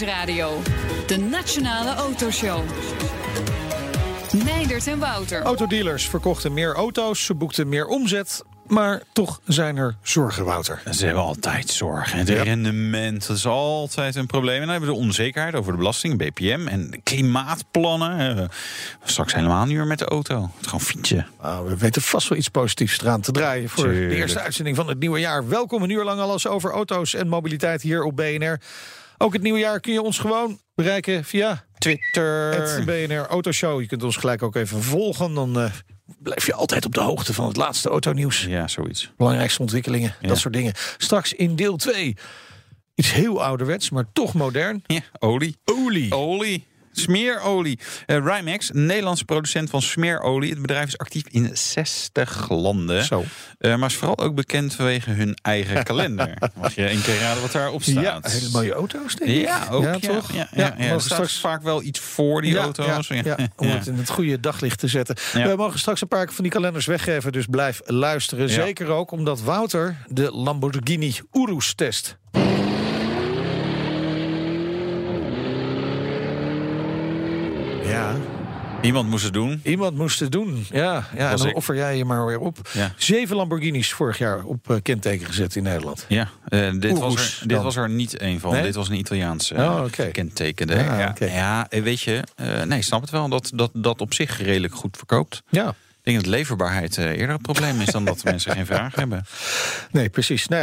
Nieuwsradio. De Nationale Autoshow. Meindert en Wouter. Autodealers verkochten meer auto's, ze boekten meer omzet. Maar toch zijn er zorgen, Wouter. Ze hebben altijd zorgen. Het Ja. rendement dat is altijd een probleem. En dan hebben we de onzekerheid over de belasting, BPM en de klimaatplannen. Eh, straks helemaal niet meer met de auto. Het gewoon fietsen. Nou, we weten vast wel iets positiefs eraan te draaien voor de eerste uitzending van het nieuwe jaar. Welkom een uur lang alles over auto's en mobiliteit hier op BNR. Ook het nieuwe jaar kun je ons gewoon bereiken via Twitter. het BNR Autoshow. Je kunt ons gelijk ook even volgen. Dan eh, blijf je altijd op de hoogte van het laatste autonieuws. Ja, zoiets. Belangrijkste ontwikkelingen, Ja. dat soort dingen. Straks in deel 2. Iets heel ouderwets, maar toch modern. Ja, olie. Olie. Olie. Smeerolie. Rymex, een Nederlandse producent van smeerolie. Het bedrijf is actief in 60 landen. Zo. Eh, maar is vooral ook bekend vanwege hun eigen kalender. Mag je één keer raden wat daarop staat? Ja, hele mooie auto's, denk ik. Ja, ook. Ja, toch? Ja, ja, ja. Er staat straks vaak wel iets voor die auto's. Ja, om het in het goede daglicht te zetten. We mogen straks een paar van die kalenders weggeven, dus blijf luisteren. Zeker ook omdat Wouter de Lamborghini Urus test. Ja, Iemand moest het doen. iemand moest het doen. Ja, ja en dan ik. offer jij je maar weer op. Ja. Zeven Lamborghinis vorig jaar op eh, kenteken gezet in Nederland. Ja, eh, dit, was er, dit was er niet een van. Nee? Dit was een Italiaanse Oh, eh, oké. kentekende. Ja, Ja, eh, weet je, nee, snap het wel dat dat, dat op zich redelijk goed verkoopt. Ja, Ik denk dat leverbaarheid eerder het probleem is dan dat mensen geen vraag hebben. Nee, precies. Nou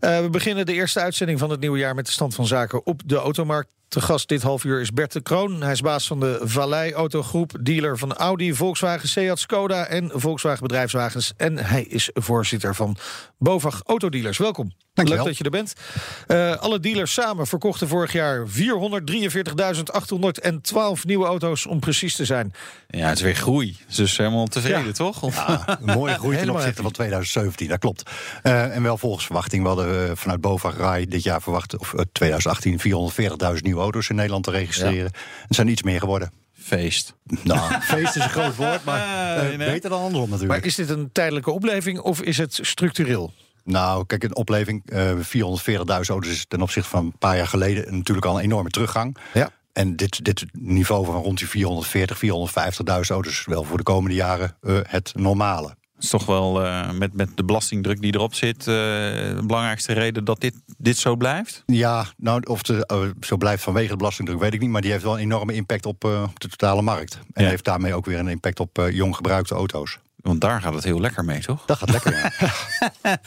ja, we beginnen de eerste uitzending van het nieuwe jaar met de stand van zaken op de automarkt. Te gast dit half uur is Bert de Kroon. Hij is baas van de Vallei Autogroep, dealer van Audi, Volkswagen, Seat, Skoda en Volkswagen Bedrijfswagens. En hij is voorzitter van Bovag Autodealers. Welkom. Dankjewel. Leuk dat je er bent. Eh, alle dealers samen verkochten vorig jaar 443.812 nieuwe auto's, om precies te zijn. Ja, het is weer groei. Dus helemaal tevreden, Ja. toch? Of- Een mooie groei ten opzichte van 2017, dat klopt. Eh, en wel volgens verwachting. We hadden eh, vanuit Bovag Rai dit jaar verwacht, of eh, 2018, 440.000 nieuwe auto's in Nederland te registreren. Het zijn iets meer geworden. Feest. Nou, feest is een groot woord, maar eh, nee, nee. beter dan andersom natuurlijk. Maar is dit een tijdelijke opleving of is het structureel? Nou, kijk, een opleving, eh 440.000 auto's is ten opzichte van een paar jaar geleden natuurlijk al een enorme teruggang. Ja. En dit, dit niveau van rond die 440, 450.000 auto's is wel voor de komende jaren eh, het normale. Is toch wel eh, met, met de belastingdruk die erop zit... eh, de belangrijkste reden dat dit, dit zo blijft? Ja, nou, of het eh, zo blijft vanwege de belastingdruk, weet ik niet. Maar die heeft wel een enorme impact op op de totale markt. En Ja. heeft daarmee ook weer een impact op jong gebruikte auto's. Want daar gaat het heel lekker mee, toch? Dat gaat lekker, ja.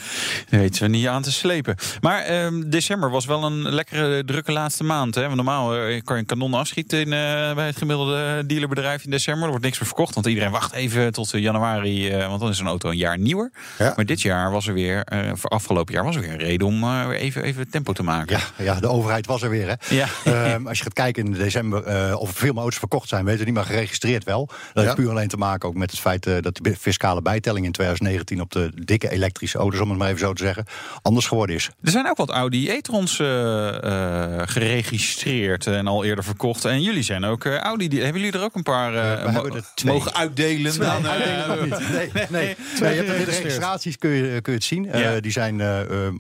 Weten we niet aan te slepen. Maar ehm, december was wel een lekkere, drukke laatste maand. Hè? Want normaal eh, kan je een kanon afschieten in, eh, bij het gemiddelde dealerbedrijf in december. Er wordt niks meer verkocht, want iedereen wacht even tot eh, januari. eh, want dan is een auto een jaar nieuwer. Ja. Maar dit jaar was er weer, eh, voor afgelopen jaar was er weer een reden om eh, even, even tempo te maken. ja. Ja, de overheid was er weer, hè. Ja. Ehm, als je gaat kijken in december eh, of er veel meer auto's verkocht zijn, weten we niet, maar geregistreerd wel. Dat heeft puur alleen te maken ook met het feit eh, dat de fiscale bijtelling in 2019 op de dikke elektrische auto's, om het maar even zo te zeggen, anders geworden is. Er zijn ook wat Audi e-trons eh, eh, geregistreerd en al eerder verkocht. En jullie zijn ook eh, Audi. die- Hebben jullie er ook een paar we mo- hebben twee. mogen uitdelen? Dan, eh, Nee, nee, nee. je hebt de registraties kun je, kun je het zien. Eh, Ja. die zijn,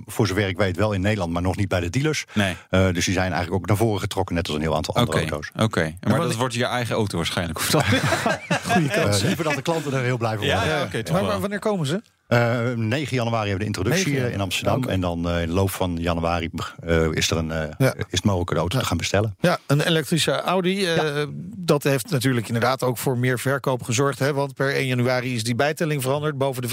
voor zover ik weet, wel in Nederland, maar nog niet bij de dealers. Nee. Eh, dus die zijn eigenlijk ook naar voren getrokken, net als een heel aantal andere auto's. oké. Maar dat wordt je eigen auto waarschijnlijk. Of dat? Goede kans. Eh, liever dat de klanten er heel blij van Ja, worden. Ja, oké, toch maar, wanneer komen ze? Eh, 9 januari hebben we de introductie 9 eh, in Amsterdam. En dan eh, in de loop van januari eh, is, er een, eh, Ja. is het mogelijk een auto te gaan bestellen. Ja, een elektrische Audi. eh, Dat heeft natuurlijk inderdaad ook voor meer verkoop gezorgd. Hè, want per 1 januari is die bijtelling veranderd. Boven de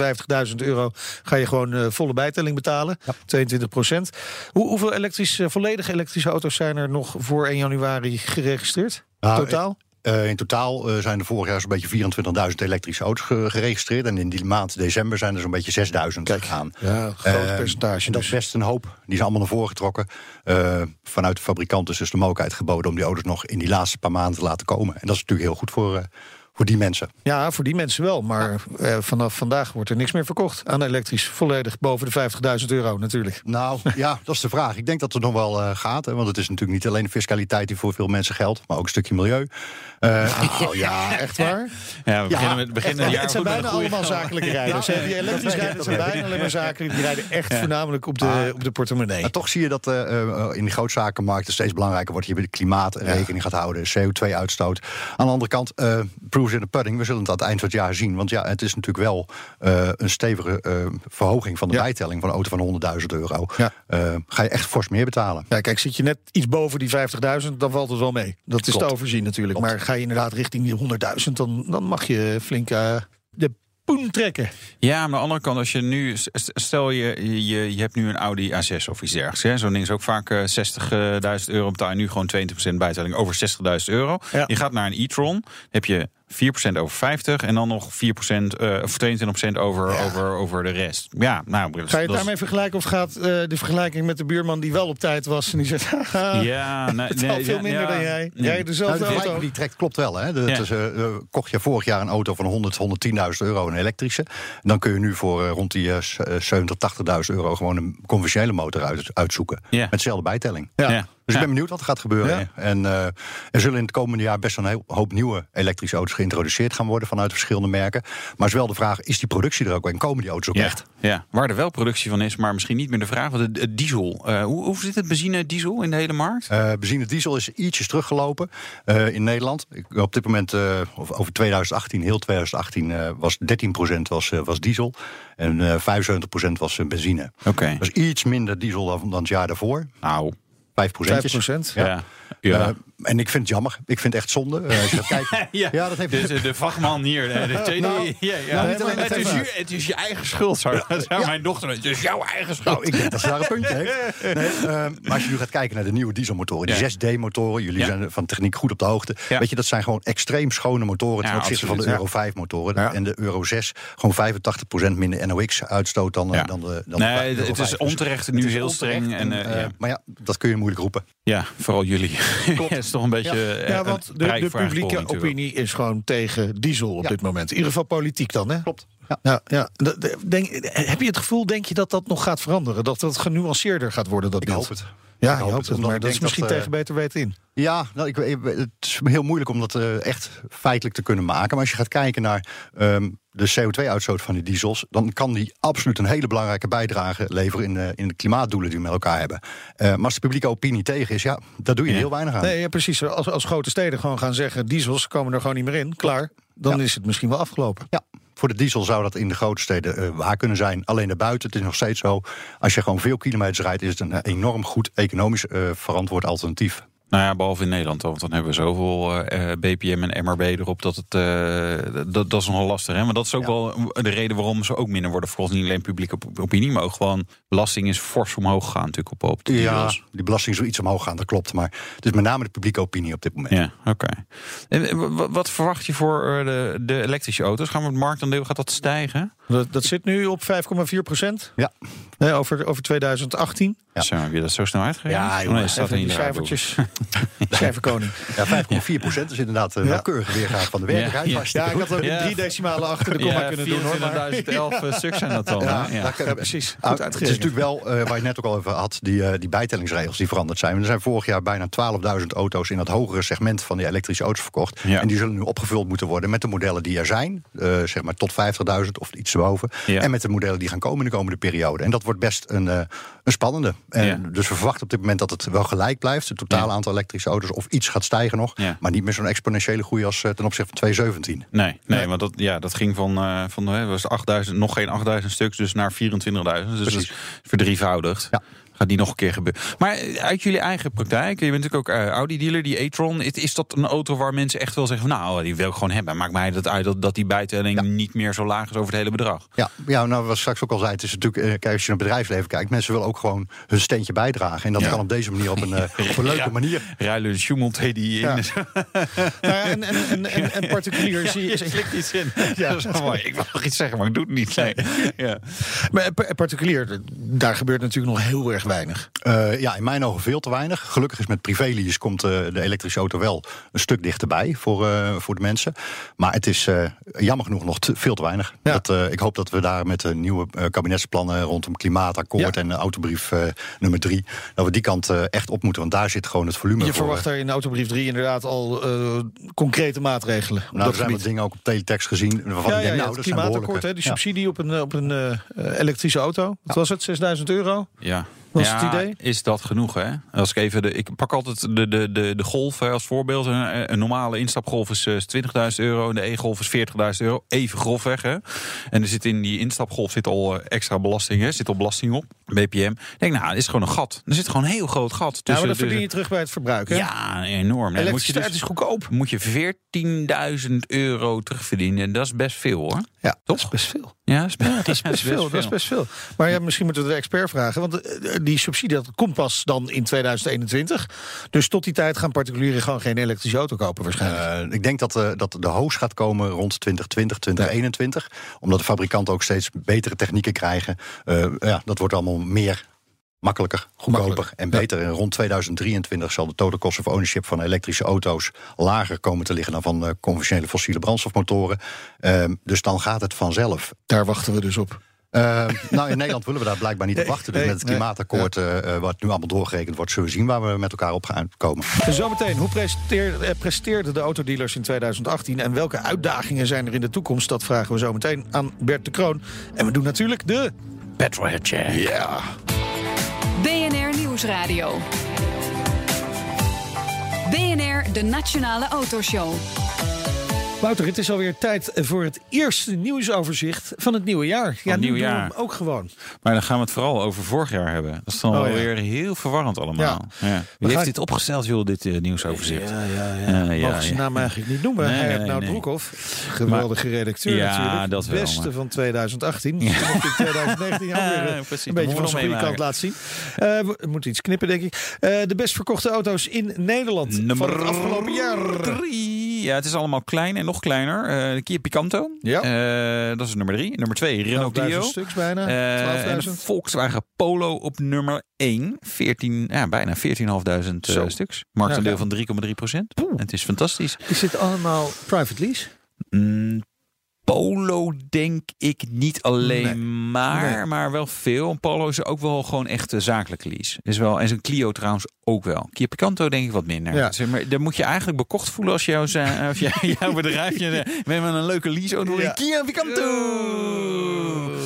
50.000 euro ga je gewoon eh, volle bijtelling betalen. 22 procent. Hoe, hoeveel elektrische, volledige elektrische auto's zijn er nog voor 1 januari geregistreerd? Nou, Totaal? Eh, in totaal eh, zijn er vorig jaar zo'n beetje 24.000 elektrische auto's ge- geregistreerd. En in die maand december zijn er zo'n beetje 6.000 gegaan. Ja, een groot Eh, percentage. en dat is Dus. best een hoop. Die zijn allemaal naar voren getrokken. Vanuit de fabrikant is dus de mogelijkheid geboden om die auto's nog in die laatste paar maanden te laten komen. En dat is natuurlijk heel goed voor, voor die mensen. Ja, voor die mensen wel. Maar eh, vanaf vandaag wordt er niks meer verkocht aan elektrisch. Volledig boven de 50.000 euro natuurlijk. Nou ja, dat is de vraag. Ik denk dat het nog wel eh, gaat. Hè, want het is natuurlijk niet alleen de fiscaliteit die voor veel mensen geldt, maar ook een stukje milieu. Eh, Oh ja, echt waar? Ja, we beginnen met beginnen jaar het zijn bijna allemaal zakelijke rijders. Die elektrisch rijden zijn bijna alleen maar zakelijk. Die rijden echt voornamelijk op de, op de portemonnee. Maar toch zie je dat in die grootzakenmarkten steeds belangrijker wordt. Je met klimaat rekening gaat houden, CO2-uitstoot. Aan de andere kant, eh proofs in the pudding. We zullen het aan het eind van het jaar zien. Want ja, het is natuurlijk wel eh, een stevige eh, verhoging van de Ja. bijtelling van een auto van 100.000 euro. Ja. Eh, ga je echt fors meer betalen. Ja, kijk, zit je net iets boven die 50.000, dan valt het wel mee. Dat is Klopt. te overzien natuurlijk. Klopt. Maar ga je inderdaad richting die 100.000, dan, dan mag je flink eh, de poen trekken. Ja, maar aan de andere kant, als je nu, stel je, je, je hebt nu een Audi A6 of iets dergelijks. hè. Zo'n ding is ook vaak eh, 60.000 euro betaal je nu gewoon 20% bijtelling over 60.000 euro. Ja. Je gaat naar een e-tron, heb je 4% over 50 en dan nog 4% eh, of 22% over, Ja. over, over de rest. Ja, nou, dat Ga je het dat is- daarmee vergelijken of gaat eh, de vergelijking met de buurman die wel op tijd was en die zegt, Ja, nee, nee, veel minder ja. dan jij. Nee. Jij Nou, dezelfde de auto. vergelijking die trekt klopt wel. Hè? De, Ja. het is, eh, kocht je vorig jaar een auto van 100, 110.000 euro, een elektrische. Dan kun je nu voor eh, rond die eh, s- eh, 70, 80.000 euro gewoon een conventionele motor uit, uitzoeken. Ja. Met dezelfde bijtelling. Ja. Ja. Dus ik ben benieuwd wat er gaat gebeuren. Ja. En eh, er zullen in het komende jaar best wel een hoop nieuwe elektrische auto's geïntroduceerd gaan worden vanuit verschillende merken. Maar is wel de vraag, is die productie er ook en komen die auto's ook echt? ja, waar er wel productie van is, maar misschien niet meer de vraag. Want het, diesel, eh, hoe, hoe zit het benzine diesel in de hele markt? Eh benzine diesel is ietsjes teruggelopen in Nederland. Ik, op dit moment, of over 2018, heel 2018, eh, was 13% was, was diesel. En eh 75% was benzine. Oké, Dat is iets minder diesel dan, dan het jaar daarvoor. nou, 5 5%. ja. Ja. ja. Eh, en ik vind het jammer. Ik vind het echt zonde. Eh, als je gaat kijken. Ja, ja, dat heeft Dus eh, de vakman hier. de- de Nou, ja, ja. nou, het, het is je, het is je eigen schuld, zou, zou mijn dochter. Het is jouw eigen schuld. Nou, ik denk dat ze daar een puntje heeft. Nee, maar als je nu gaat kijken naar de nieuwe dieselmotoren, die Ja. 6D-motoren, jullie Ja. zijn van techniek goed op de hoogte. Ja. Weet je, dat zijn gewoon extreem schone motoren ten Ja, opzichte van de Euro 5-motoren. Ja. En de Euro 6 gewoon 85% minder NOx-uitstoot dan, Ja. dan de. Dan de nee, Euro het 5. is Dus onterecht het nu is heel onterecht streng. En, en, ja. Maar ja, dat kun je moeilijk roepen. ja, vooral jullie. het is toch een beetje. eh, Ja, een want de, publieke natuurlijk. opinie is gewoon tegen diesel op Ja. dit moment. In ieder geval politiek dan, hè? Klopt. Ja. Ja, Denk, heb je het gevoel, denk je dat dat nog gaat veranderen? Dat dat genuanceerder gaat worden, dat Ik beeld? hoop het. Ja, Ik hoop het, het, maar dat is misschien dat, eh, tegen beter weten in. Ja, nou, ik, het is heel moeilijk om dat eh, echt feitelijk te kunnen maken. Maar als je gaat kijken naar ehm, de CO2-uitstoot van die diesels, dan kan die absoluut een hele belangrijke bijdrage leveren in, eh, in de klimaatdoelen die we met elkaar hebben. Maar als de publieke opinie tegen is, ja, daar doe je Ja. heel weinig aan. Nee, ja, precies. Als, als grote steden gewoon gaan zeggen... diesels komen er gewoon niet meer in, klaar... dan Ja. is het misschien wel afgelopen. Ja, voor de diesel zou dat in de grote steden eh, waar kunnen zijn. Alleen daarbuiten, het is nog steeds zo. Als je gewoon veel kilometers rijdt, is het een enorm goed economisch eh, verantwoord alternatief. Nou ja, behalve in Nederland, want dan hebben we zoveel eh, eh, BPM en MRB erop dat het eh, dat, dat is nogal lastig. Hè? Maar dat is ook Ja. wel de reden waarom ze ook minder worden verkocht. Niet alleen publieke op- opinie, maar ook gewoon belasting is fors omhoog gegaan natuurlijk op, op de Ja, die belasting is wel iets omhoog gaan, dat klopt. Maar het is met name de publieke opinie op dit moment. Ja, oké. En wa- wat verwacht je voor eh, de, de elektrische auto's? Gaan we het marktaandeel, gaat dat stijgen? Dat, dat zit nu op 5,4 procent Ja. over, over 2018. Ja. Zo, heb je dat zo snel uitgegeven? Ja, jongen, nee, staat in die cijfertjes. Cijferkoning. Ja, 5,4 procent is inderdaad een Ja. nauwkeurige weergave van de werkelijkheid. Ja, ik had ook Ja. drie decimalen achter de komma Ja, kunnen doen. Hoor, maar- 24.011 stuks zijn dat dan. Ja, hè? Ja. daar- Ja, precies. Goed Ah, het is natuurlijk wel, eh, waar je het net ook al over had, die, eh, die bijtellingsregels die veranderd zijn. Er zijn vorig jaar bijna 12.000 auto's in dat hogere segment van die elektrische auto's verkocht. Ja. En die zullen nu opgevuld moeten worden met de modellen die er zijn. eh, zeg maar tot 50.000 of iets erboven. Ja. En met de modellen die gaan komen in de komende periode. En dat wordt best een, eh, een spannende. En Ja. Dus we verwachten op dit moment dat het wel gelijk blijft. Het totale Ja. aantal elektrische auto's of iets gaat stijgen nog. Ja. Maar niet meer zo'n exponentiële groei als eh, ten opzichte van 2017. Nee, nee, want dat, ja, dat ging van, eh van was 8000, nog geen 8000 stuks, dus naar 24.000. Dus dat is verdrievoudigd. Ja. Gaat die nog een keer gebeuren. Maar eh, uit jullie eigen praktijk, je bent natuurlijk ook eh, Audi-dealer, die e-tron. Is, is dat een auto waar mensen echt wel zeggen van, nou, die wil ik gewoon hebben. Maakt mij dat uit dat, dat die bijtelling niet meer zo laag is over het hele bedrag. Ja, ja nou, wat ik straks ook al zei, het is natuurlijk, eh, kijk, als je naar het bedrijfsleven kijkt, mensen willen ook gewoon hun steentje bijdragen. En dat Ja. kan op deze manier, op een, eh, op een leuke Ja. manier. Ruilen een Schumel die in. Ja. Nou ja, en, en, en, en, en particulier zie je... slikt iets in. Ja, dat is wel mooi. Ik wil nog iets zeggen, maar ik doe het niet. Nee. Ja. Maar pa- particulier, daar gebeurt natuurlijk nog heel erg weinig. Uh, ja, in mijn ogen veel te weinig. Gelukkig is met privélease komt uh, de elektrische auto wel een stuk dichterbij voor, uh, voor de mensen. Maar het is jammer genoeg nog te, veel te weinig. Ja. Dat, ik hoop dat we daar met de nieuwe kabinetsplannen rondom klimaatakkoord Ja. en autobrief nummer drie, dat we die kant echt op moeten. Want daar zit gewoon het volume Je voor. verwacht daar in autobrief 3 inderdaad al eh, concrete maatregelen. op nou, dat er zijn wat dingen ook op teletext gezien. Waarvan Ja, ik denk, nou, het dat klimaatakkoord, hè, die subsidie op een, eh, op een eh, eh, elektrische auto. Wat was het, 6000 euro? Ja. Was ja, het idee? Is dat genoeg, hè? Als ik even de, ik pak altijd de, de, de, de golf hè, als voorbeeld. Een, een normale instapgolf is eh, 20.000 euro en de e-golf is 40.000 euro. Even grofweg, hè? En er zit in die instapgolf zit al eh, extra belasting, hè? Zit al belasting op, BPM. Ik denk, nou, het is gewoon een gat. Er zit gewoon een heel groot gat. Ja, tussen- maar dat verdien je terug bij het verbruik, hè? Ja, enorm. Dan moet je Elektriciteit dus is goedkoop. moet je 14.000 euro terugverdienen. Dat is best veel, hoor. Ja, dat is Toch? best veel. Ja, dat is best, Dat is best veel, dat is best veel. Maar ja, misschien moeten we de expert vragen. Want eh, die subsidie dat komt pas dan in 2021. Dus tot die tijd gaan particulieren gewoon geen elektrische auto kopen waarschijnlijk. Eh, ik denk dat, eh, dat de hoos gaat komen rond 2020, 2021. Omdat de fabrikanten ook steeds betere technieken krijgen. Eh, ja, dat wordt allemaal meer makkelijker, goedkoper en ja. beter. En rond 2023 zal de total cost of ownership van elektrische auto's lager komen te liggen dan van eh, conventionele fossiele brandstofmotoren. Ehm, dus dan gaat het vanzelf. Daar wachten we dus op. Ehm, nou, in Nederland willen we daar blijkbaar niet op wachten. Dus met het klimaatakkoord, eh, eh, wat nu allemaal doorgerekend wordt, zullen we zien waar we met elkaar op gaan komen. Zometeen, hoe presteer- eh, presteerden de autodealers in 2018 en welke uitdagingen zijn er in de toekomst? Dat vragen we zo meteen aan Bert de Kroon. En we doen natuurlijk de Petrolhead check. Ja. Nieuwsradio. BNR, de Nationale Autoshow. Wouter, het is alweer tijd voor het eerste nieuwsoverzicht van het nieuwe jaar. Ja, we jaar. ook gewoon. Maar dan gaan we het vooral over vorig jaar hebben. Dat is dan Oh, ja. alweer heel verwarrend allemaal. Ja. Wie heeft dit opgesteld, joh, dit eh, nieuwsoverzicht? Ja, ja, ja. Ja, ja, Mogen ze ja. naam eigenlijk niet noemen. Nee, Hij heeft nee, nou nee. Broekhoff, geweldige redacteur Ja, natuurlijk. dat wel, Beste maar- van 2018. Ja. Mocht in 2019 ook weer eh, Ja, precies. een beetje van zijn goede kant laten zien. Eh, we moeten iets knippen, denk ik. Eh, de best verkochte auto's in Nederland van het afgelopen jaar. drie. Ja, het is allemaal klein en nog kleiner. De Kia Picanto. Ja. Eh, dat is nummer drie. Nummer twee, Renault 11.000 Clio. stuks bijna. Eh, en de 12.000. Volkswagen Polo op nummer 1. 14, ja, bijna 14.500 Zo. eh, stuks. Marktendeel Ja, van 3,3 procent. Het is fantastisch. Is dit allemaal private lease? Mm, Polo denk ik niet alleen Nee. maar, Nee. maar wel veel. Een Polo is ook wel gewoon echt eh, zakelijk lease. Is wel, en zijn Clio trouwens ook wel. Kia Picanto denk ik wat minder. Ja. Zeg maar, moet je eigenlijk bekocht voelen als, jouw jij- jouw bedrijfje met een leuke lease auto. Ja. Kia Picanto!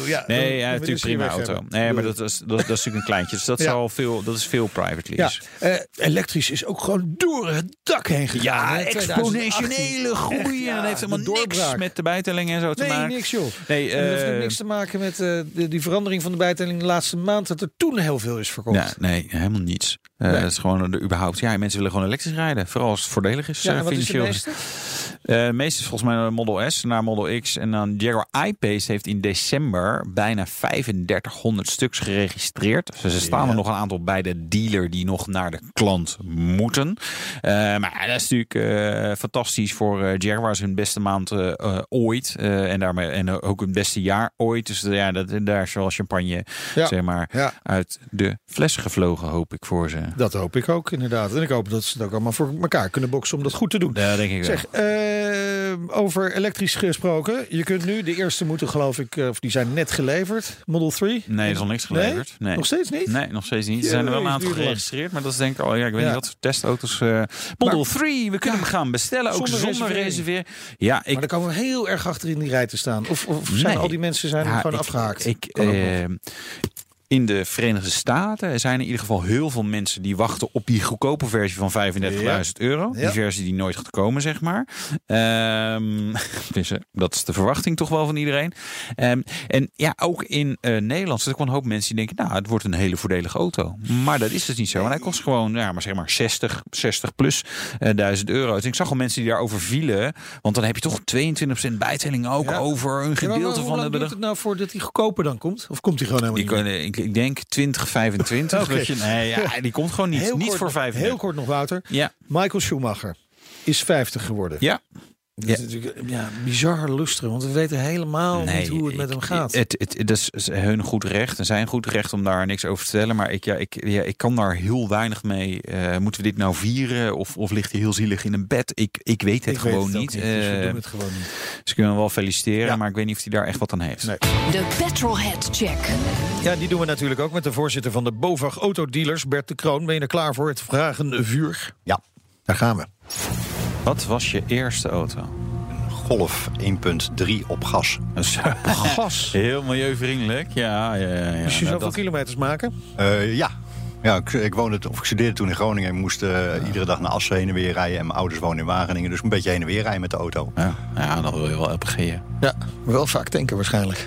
Ja, Nee, ja, natuurlijk prima auto. hebben. Nee, maar dat is, dat, dat is natuurlijk een kleintje. Dus dat, Ja. is al veel, dat is veel private Ja, lease. eh, elektrisch is ook gewoon door het dak heen gegaan. Ja, hè, 2018. exponentiële groei. En ja, dat heeft helemaal niks met de bijtelling en zo te Nee, maken. niks joh. Nee, En dat heeft eh, niks te maken met eh, de, die verandering van de bijtelling de laatste maand. Dat er toen heel veel is verkocht. Ja, nee, helemaal niets. Eh, Nee. Dat is gewoon de, überhaupt. Ja, mensen willen gewoon elektrisch rijden. Vooral als het voordelig is. Ja, en wat financieel. Is volgens mij de Model S naar Model X. En dan Jaguar I-Pace heeft in december bijna 3500 stuks geregistreerd. Dus er staan Ja. er nog een aantal bij de dealer die nog naar de klant moeten. Eh, maar dat is natuurlijk eh, fantastisch voor Jaguar. hun beste maand ooit. En, daarmee, en ook hun beste jaar ooit. Dus ja, dat, daar is wel champagne Ja. zeg maar, Ja. uit de fles gevlogen, hoop ik voor ze. Dat hoop ik ook inderdaad. En ik hoop dat ze het ook allemaal voor elkaar kunnen boksen om dat goed te doen. Ja, denk ik wel. Eh, over elektrisch gesproken. Je kunt nu, de eerste moeten geloof ik, eh, of die zijn net geleverd. Model 3. Nee, er is nog niks geleverd. Nee. Nog steeds niet? Nee, nog steeds niet. Er zijn er wel een aantal geregistreerd, maar dat is denk ik al, ja, ik weet Ja. niet wat voor testauto's. eh Model 3, we kunnen hem gaan bestellen, ook zonder zonder, reserveren. Ja, Maar ik, dan komen we heel erg achter in die rij te staan. Of, of zijn Nee. al die mensen zijn ja, gewoon ik- afgehaakt? Ik, Ook eh, in de Verenigde Staten zijn er in ieder geval heel veel mensen die wachten op die goedkope versie van 35.000 euro. Ja. Die versie die nooit gaat komen, zeg maar. Ehm, dus, eh, dat is de verwachting toch wel van iedereen. Ehm, en ja, ook in eh, Nederland zitten gewoon een hoop mensen die denken, nou, het wordt een hele voordelige auto. Maar dat is dus niet zo. En hij kost gewoon, ja, maar zeg maar 60, 60 plus eh, 1000 euro. Dus ik zag al mensen die daarover vielen. Want dan heb je toch 22% bijtelling ook Ja. over een Ja, maar gedeelte hoe van duurt bedrag. het nou voordat die goedkoper dan komt? Of komt die gewoon helemaal niet? eh, ik, denk 2025. Oké. dat je, nee, ja, die komt gewoon niet. Heel niet kort voor nog- 35. Heel kort nog, Wouter. Ja, Michael Schumacher is 50 geworden. ja. Dat is natuurlijk ja, bizar lusteren, want we weten helemaal niet hoe het met hem gaat. Het, het, het is hun goed recht en zijn goed recht om daar niks over te vertellen. Maar ik, ja, ik, ja, ik kan daar heel weinig mee. Eh, moeten we dit nou vieren? Of, of ligt hij heel zielig in een bed? Ik, ik weet het Ik weet gewoon het ook niet. dus we Eh, doen het gewoon niet. dus ik wil hem wel feliciteren, Ja. maar ik weet niet of hij daar echt wat aan heeft. Nee. De Petrolhead Check. Ja, die doen we natuurlijk ook met de voorzitter van de BOVAG Autodealers, Bert de Kroon. Ben je er klaar voor het vragenvuur? Ja, Daar gaan we. Wat was je eerste auto? Golf 1.3 op gas. Dus, Gas. heel milieuvriendelijk. Ja, ja, ja. ja. Moest je Nou, zoveel dat- kilometers maken? Eh, ja. Ja, ik, ik woonde, of ik studeerde toen in Groningen en moest eh, iedere dag naar Assen heen en weer rijden. En mijn ouders wonen in Wageningen, dus een beetje heen en weer rijden met de auto. ja, ja, dan wil je wel LPG'en. Ja, wel vaak tanken waarschijnlijk.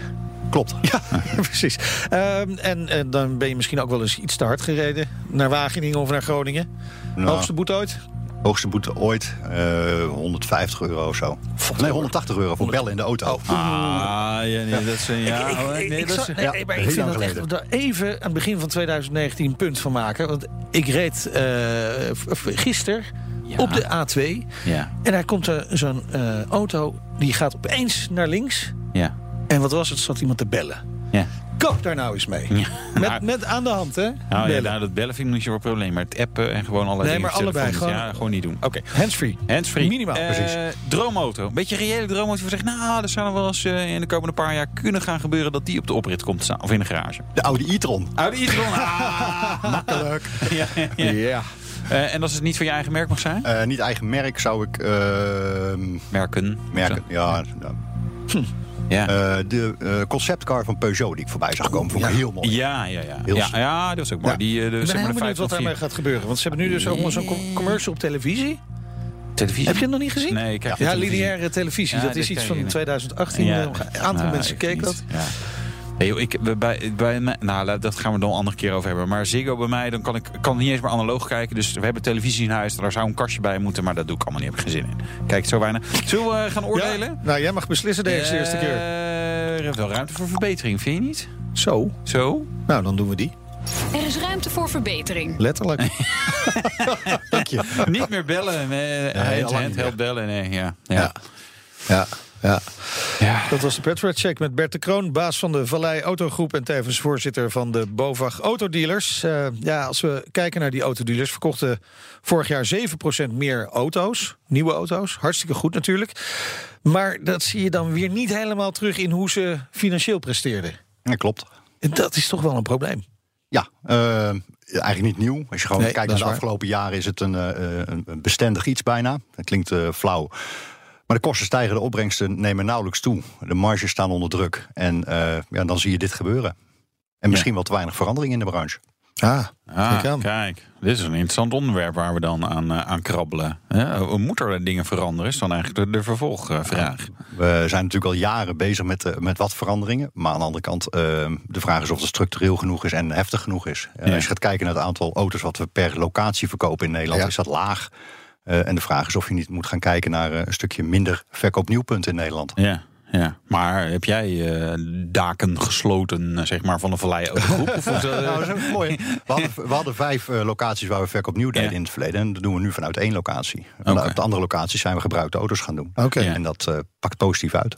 Klopt. Ja, precies. Ehm, en, en dan ben je misschien ook wel eens iets te hard gereden. Naar Wageningen of naar Groningen. Nou, Hoogste boete ooit? Hoogste boete ooit, eh 150 euro of zo. Nee, 180 euro voor bellen in de auto. Ah, ja, nee, dat is een ja. Ik- ik- hoor. ik- Nee, dat zou- is- nee, ja, nee, maar heel ik vind dat echt daar even aan het begin van 2019 een punt van maken. Want ik reed eh, v- gisteren Ja. op de A2. Ja, En daar komt er zo'n eh, auto, die gaat opeens naar links. ja, En wat was het? Zat iemand te bellen. ja. Kap daar nou eens mee. Ja. Met, met aan de hand, hè? Nou, ja, nou, dat bellen vind ik niet zo'n probleem. Maar het appen en gewoon allerlei Nee, dingen maar op je allebei, gewoon- Ja, gewoon niet doen. Oké. Handsfree. Handsfree. Minimaal, Eh, precies. Droomauto. Een beetje reële droomauto. We zeggen, nou, er zou nog wel eens eh, in de komende paar jaar kunnen gaan gebeuren... dat die op de oprit komt staan. Of in de garage. De Audi e-tron. Audi e-tron. Ah, Makkelijk. ja, ja. Eh, en als het niet van je eigen merk mag zijn? Niet eigen merk zou ik ehm, Merken. merken. Ja, nou, Ja. eh, de eh, conceptcar van Peugeot die ik voorbij zag komen, vond ik ja. heel mooi. ja, ja, ja. Heel ja, dat was ook mooi. Ja. Die, eh, de, Ik ben heel benieuwd wat 504. daarmee gaat gebeuren. Want ze hebben nu dus ook zo'n com- commercial op televisie. Televisie? Heb je het nog niet gezien? Nee, ik kijk Ja, televisie. lineaire televisie. Ja, dat is iets van je, nee. 2018. Ja, een aantal nou, mensen niet. dat. Ja. Hey, joh, ik, bij, bij, nou, dat gaan we dan een andere keer over hebben. Maar Ziggo bij mij, dan kan ik kan niet eens meer analoog kijken. Dus we hebben televisie in huis, daar zou een kastje bij moeten. Maar dat doe ik allemaal niet, heb ik geen zin in. Kijk, zo weinig. Zullen we eh, gaan oordelen? Ja, nou, jij mag beslissen deze eerste keer. Eh, er is wel ruimte voor verbetering, vind je niet? Zo. Zo? Nou, dan doen we die. Er is ruimte voor verbetering. Letterlijk. Dank je. niet meer bellen. Nee, lang hand, niet handheld bellen. Nee, ja. Ja. Ja. Ja. Ja. Ja. Dat was de Petrol Check met Bert de Kroon, baas van de Vallei Autogroep en tevens voorzitter van de BOVAG Autodealers. Eh, ja, als we kijken naar die autodealers, verkochten vorig jaar 7% meer auto's, nieuwe auto's. Hartstikke goed natuurlijk. Maar dat zie je dan weer niet helemaal terug in hoe ze financieel presteerden. Ja, klopt. En dat is toch wel een probleem. Ja, eh, eigenlijk niet nieuw. Als je gewoon Nee, kijkt naar de waar. afgelopen jaren is het een, eh, een een bestendig iets bijna. Dat klinkt eh, flauw. Maar de kosten stijgen, de opbrengsten nemen nauwelijks toe. De marges staan onder druk. En eh, ja, dan zie je dit gebeuren. En misschien wel te weinig verandering in de branche. Ah, Ah, kijk dit is een interessant onderwerp waar we dan aan, eh, aan krabbelen. Hè? Moeten er dingen veranderen? Is dan eigenlijk de, de vervolgvraag. We zijn natuurlijk al jaren bezig met, eh, met wat veranderingen. Maar aan de andere kant, eh, de vraag is of het structureel genoeg is en heftig genoeg is. Eh, Ja. Als je gaat kijken naar het aantal auto's wat we per locatie verkopen in Nederland, Ja. is dat laag. Eh, en de vraag is of je niet moet gaan kijken naar eh, een stukje minder verkoopnieuwpunten in Nederland. Ja, ja. Maar heb jij eh, daken gesloten, zeg maar, van een vallei autogroep? Of Nou, dat is mooi. We hadden, we hadden vijf locaties waar we verkoop nieuw deden Ja. in het verleden. En dat doen we nu vanuit één locatie. Vanuit de andere locaties zijn we gebruikte auto's gaan doen. Oké. En dat pakt positief uit.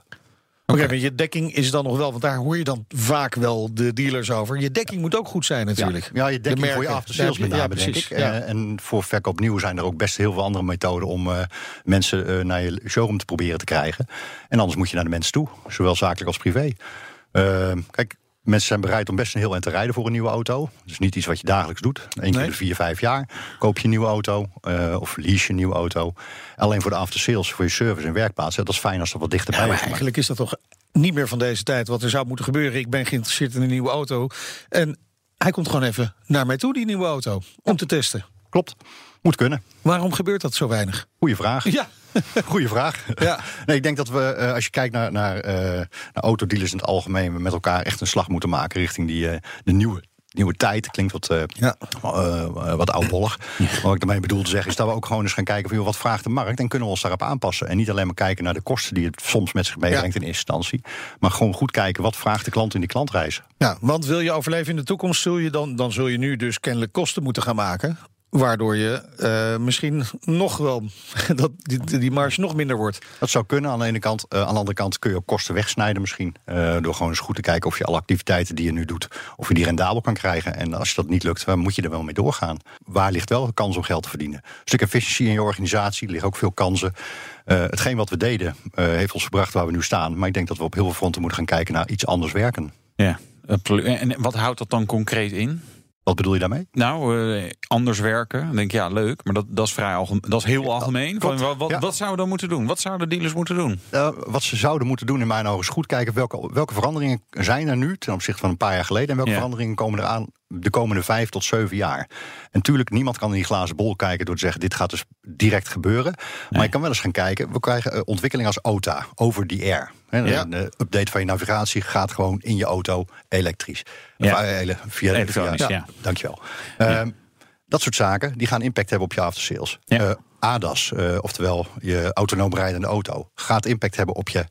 Oké, maar je dekking is dan nog wel, want daar hoor je dan vaak wel de dealers over. Je dekking moet ook goed zijn natuurlijk. Ja, je dekking De voor je after sales Ja, met ja, name, denk precies. ik. Ja. En voor verkoop nieuw zijn er ook best heel veel andere methoden... om eh, mensen eh, naar je showroom te proberen te krijgen. En anders moet je naar de mensen toe, zowel zakelijk als privé. Eh, kijk, mensen zijn bereid om best een heel eind te rijden voor een nieuwe auto. Dus niet iets wat je dagelijks doet. Eén keer Nee. de vier, vijf jaar koop je een nieuwe auto... eh, of lease je een nieuwe auto. Alleen voor de after sales, voor je service en werkplaats... dat is fijn als dat wat dichterbij Ja, maar is. Maar- eigenlijk is dat toch niet meer van deze tijd. Wat er zou moeten gebeuren. Ik ben geïnteresseerd in een nieuwe auto. En hij komt gewoon even naar mij toe, die nieuwe auto. Om te testen. Klopt, moet kunnen. Waarom gebeurt dat zo weinig? Goeie vraag. Ja, Goeie vraag. Ja. Nee, ik denk dat we, eh, als je kijkt naar, naar, eh, naar autodealers in het algemeen, we met elkaar echt een slag moeten maken richting die, eh, de nieuwe, nieuwe tijd. Klinkt wat, Ja. wat oudbollig. Wat ik daarmee bedoel te zeggen, is dat we ook gewoon eens gaan kijken van joh, wat vraagt de markt en kunnen we ons daarop aanpassen. En niet alleen maar kijken naar de kosten die het soms met zich meebrengt Ja. in eerste instantie. Maar gewoon goed kijken wat vraagt de klant in die klantreis. ja, want wil je overleven in de toekomst, zul je dan, dan zul je nu dus kennelijk kosten moeten gaan maken. Waardoor je uh, misschien nog wel dat die, die marge nog minder wordt. Dat zou kunnen aan de ene kant. Uh, aan de andere kant kun je ook kosten wegsnijden misschien. Uh, door gewoon eens goed te kijken of je alle activiteiten die je nu doet, of je die rendabel kan krijgen. En als je dat niet lukt, dan moet je er wel mee doorgaan. Waar ligt wel de kans om geld te verdienen? Een stuk efficiëntie in je organisatie, er liggen ook veel kansen. hetgeen wat we deden, heeft ons gebracht waar we nu staan. Maar ik denk dat we op heel veel fronten moeten gaan kijken naar iets anders werken. Ja, en wat houdt dat dan concreet in? Wat bedoel je daarmee? Nou, uh, anders werken. Dan denk ik, ja, leuk. Maar dat, dat, is, vrij algemeen, dat is heel algemeen. Van, wat, wat, wat, zouden we dan moeten doen? Wat zouden dealers moeten doen? Uh, wat ze zouden moeten doen in mijn ogen is goed kijken... welke, welke veranderingen zijn er nu ten opzichte van een paar jaar geleden... en welke veranderingen komen er aan de komende vijf tot zeven jaar. En natuurlijk, niemand kan in die glazen bol kijken... door te zeggen, dit gaat dus direct gebeuren. Maar je kan wel eens gaan kijken. We krijgen uh, ontwikkeling als OTA, over the air. Ja. De update van je navigatie gaat gewoon in je auto elektrisch. Ja. Via, via, Elektronisch, ja. ja. Dankjewel. Ja. Um, dat soort zaken die gaan impact hebben op je aftersales. Ja. Uh, ADAS, uh, oftewel je autonoom rijdende auto, gaat impact hebben op je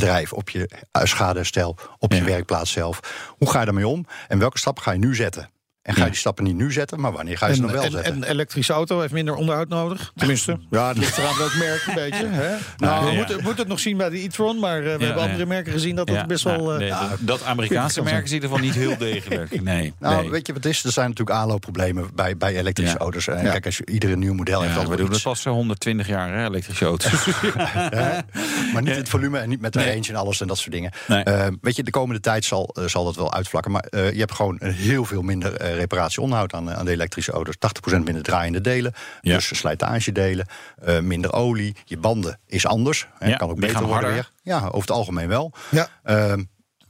bedrijf, op je schadeherstel, op je werkplaats zelf. Hoe ga je daarmee om en welke stappen ga je nu zetten? En ga je die stappen niet nu zetten, maar wanneer ga je ze dan wel en, zetten? En een elektrische auto heeft minder onderhoud nodig. Tenminste, ja, het ligt eraan welk merk een beetje. Hè? Nou, we moeten, moeten het nog zien bij de e-tron, maar uh, we hebben andere merken gezien dat dat best wel... Uh, nee, dat Amerikaanse merken is in ieder geval niet heel degelijk. Nee, nou, weet je wat is? Er zijn natuurlijk aanloopproblemen bij, bij elektrische auto's. En kijk, als je iedere nieuw model heeft... Ja, we doen het pas 120 jaar, hè, elektrische auto's. maar niet het volume en niet met de range en alles en dat soort dingen. Uh, weet je, de komende tijd zal, zal dat wel uitvlakken. Maar je hebt gewoon heel veel minder reparatie onderhoud aan, aan de elektrische auto's. 80% minder draaiende delen, ja. dus slijtagedelen, uh, minder olie. Je banden is anders. Ja, kan ook beter worden weer. Ja, over het algemeen wel. Ja. Uh,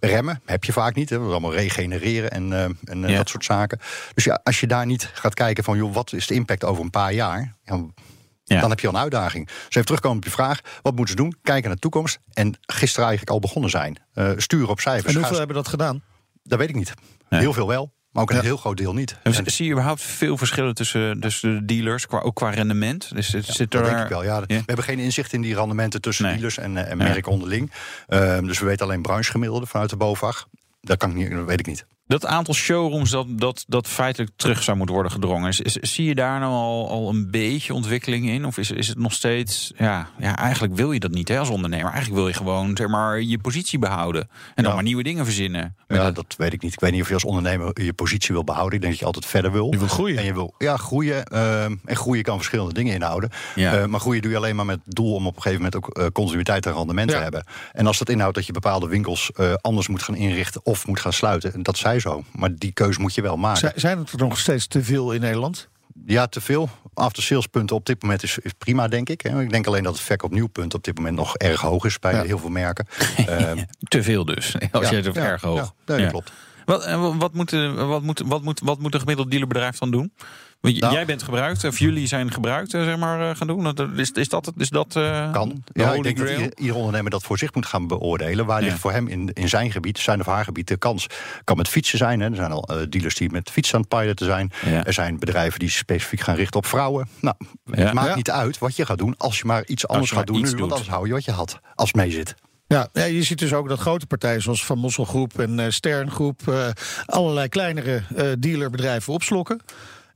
remmen heb je vaak niet. Hè. Dat is allemaal regenereren en, uh, en ja. dat soort zaken. Dus ja, als je daar niet gaat kijken van... joh, wat is de impact over een paar jaar... Ja, dan heb je al een uitdaging. Dus even terugkomen op je vraag. Wat moeten ze doen? Kijken naar de toekomst. En gisteren eigenlijk al begonnen zijn. Uh, sturen op cijfers. En hoeveel hebben dat gedaan? Dat weet ik niet. Heel veel wel. Maar ook een heel groot deel niet. En zie je überhaupt veel verschillen tussen, tussen de dealers, qua, ook qua rendement? Dus ja, zit er... dat denk ik wel, ja. We hebben geen inzicht in die rendementen tussen dealers en, eh, en merken onderling. Uh, dus we weten alleen branchegemiddelde vanuit de BOVAG. Dat, kan ik niet, dat weet ik niet. Dat aantal showrooms dat, dat, dat feitelijk terug zou moeten worden gedrongen. Is, zie je daar nou al, al een beetje ontwikkeling in? Of is, is het nog steeds. Ja, ja, eigenlijk wil je dat niet hè, als ondernemer. Eigenlijk wil je gewoon zeg maar, je positie behouden. En ja. dan maar nieuwe dingen verzinnen. Ja, dat weet ik niet. Ik weet niet of je als ondernemer je positie wil behouden. Ik denk dat je altijd verder wil. Je wil groeien. En je wil ja, groeien. Uh, en groeien kan verschillende dingen inhouden. Ja. Uh, maar groeien doe je alleen maar met het doel om op een gegeven moment ook uh, continuïteit en rendement ja. te hebben. En als dat inhoudt dat je bepaalde winkels anders moet gaan inrichten of moet gaan sluiten, dat zij zo. Maar die keuze moet je wel maken. Zijn het er nog steeds te veel in Nederland? Ja, te veel. After salespunten op dit moment is, is prima, denk ik. Ik denk alleen dat het verkoop nieuwpunt op dit moment nog erg hoog is bij ja. heel veel merken. uh, te veel dus, als ja, je het ja, erg hoog. Ja, dat klopt. Wat, wat, moet, wat, moet, wat, moet, wat moet een gemiddeld dealerbedrijf dan doen? Want nou, jij bent gebruikt, of jullie zijn gebruikt, zeg maar, gaan doen. Is, is dat, is dat uh, kan. Ja, ik denk grail? dat ieder, ondernemer dat voor zich moet gaan beoordelen. Waar ja. ligt voor hem in, in zijn gebied, zijn of haar gebied, de kans? Kan met fietsen zijn. Hè. Er zijn al uh, dealers die met fietsen aan het piloten zijn. Ja. Er zijn bedrijven die specifiek gaan richten op vrouwen. Nou, het maakt niet uit wat je gaat doen als je maar iets anders gaat doen nu. Doet. Want anders hou je wat je had, als mee zit. Ja, ja, je ziet dus ook dat grote partijen zoals Van Mosselgroep en uh, Sterngroep... Uh, allerlei kleinere uh, dealerbedrijven opslokken.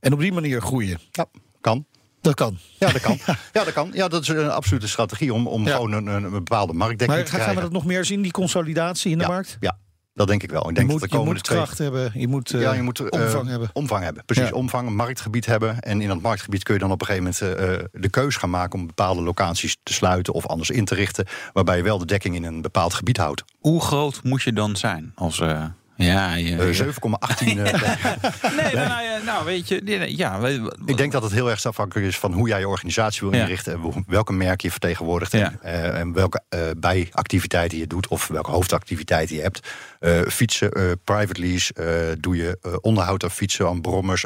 En op die manier groeien. Ja, kan. Dat kan. Ja, dat kan. ja, dat kan. Ja, dat is een absolute strategie om, om ja. gewoon een, een, bepaalde marktdekking maar, te krijgen. Gaan we dat nog meer zien, die consolidatie in de ja, markt? Ja, dat denk ik wel. Ik denk je moet, dat de je moet kracht twee... hebben, je moet, uh, ja, je moet uh, omvang hebben. Omvang hebben, precies. Ja. Omvang, een marktgebied hebben. En in dat marktgebied kun je dan op een gegeven moment uh, de keus gaan maken... om bepaalde locaties te sluiten of anders in te richten... waarbij je wel de dekking in een bepaald gebied houdt. Hoe groot moet je dan zijn als... Ja, ja, uh, 7,18. Uh, nee, nou, ja, nou, weet je, ja. Ik denk dat het heel erg afhankelijk is van hoe jij je organisatie wil inrichten, en welke merk je vertegenwoordigt ja. en, uh, en, welke uh, bijactiviteiten je doet of welke hoofdactiviteiten je hebt. fietsen, private lease, doe je onderhoud aan fietsen, aan brommers,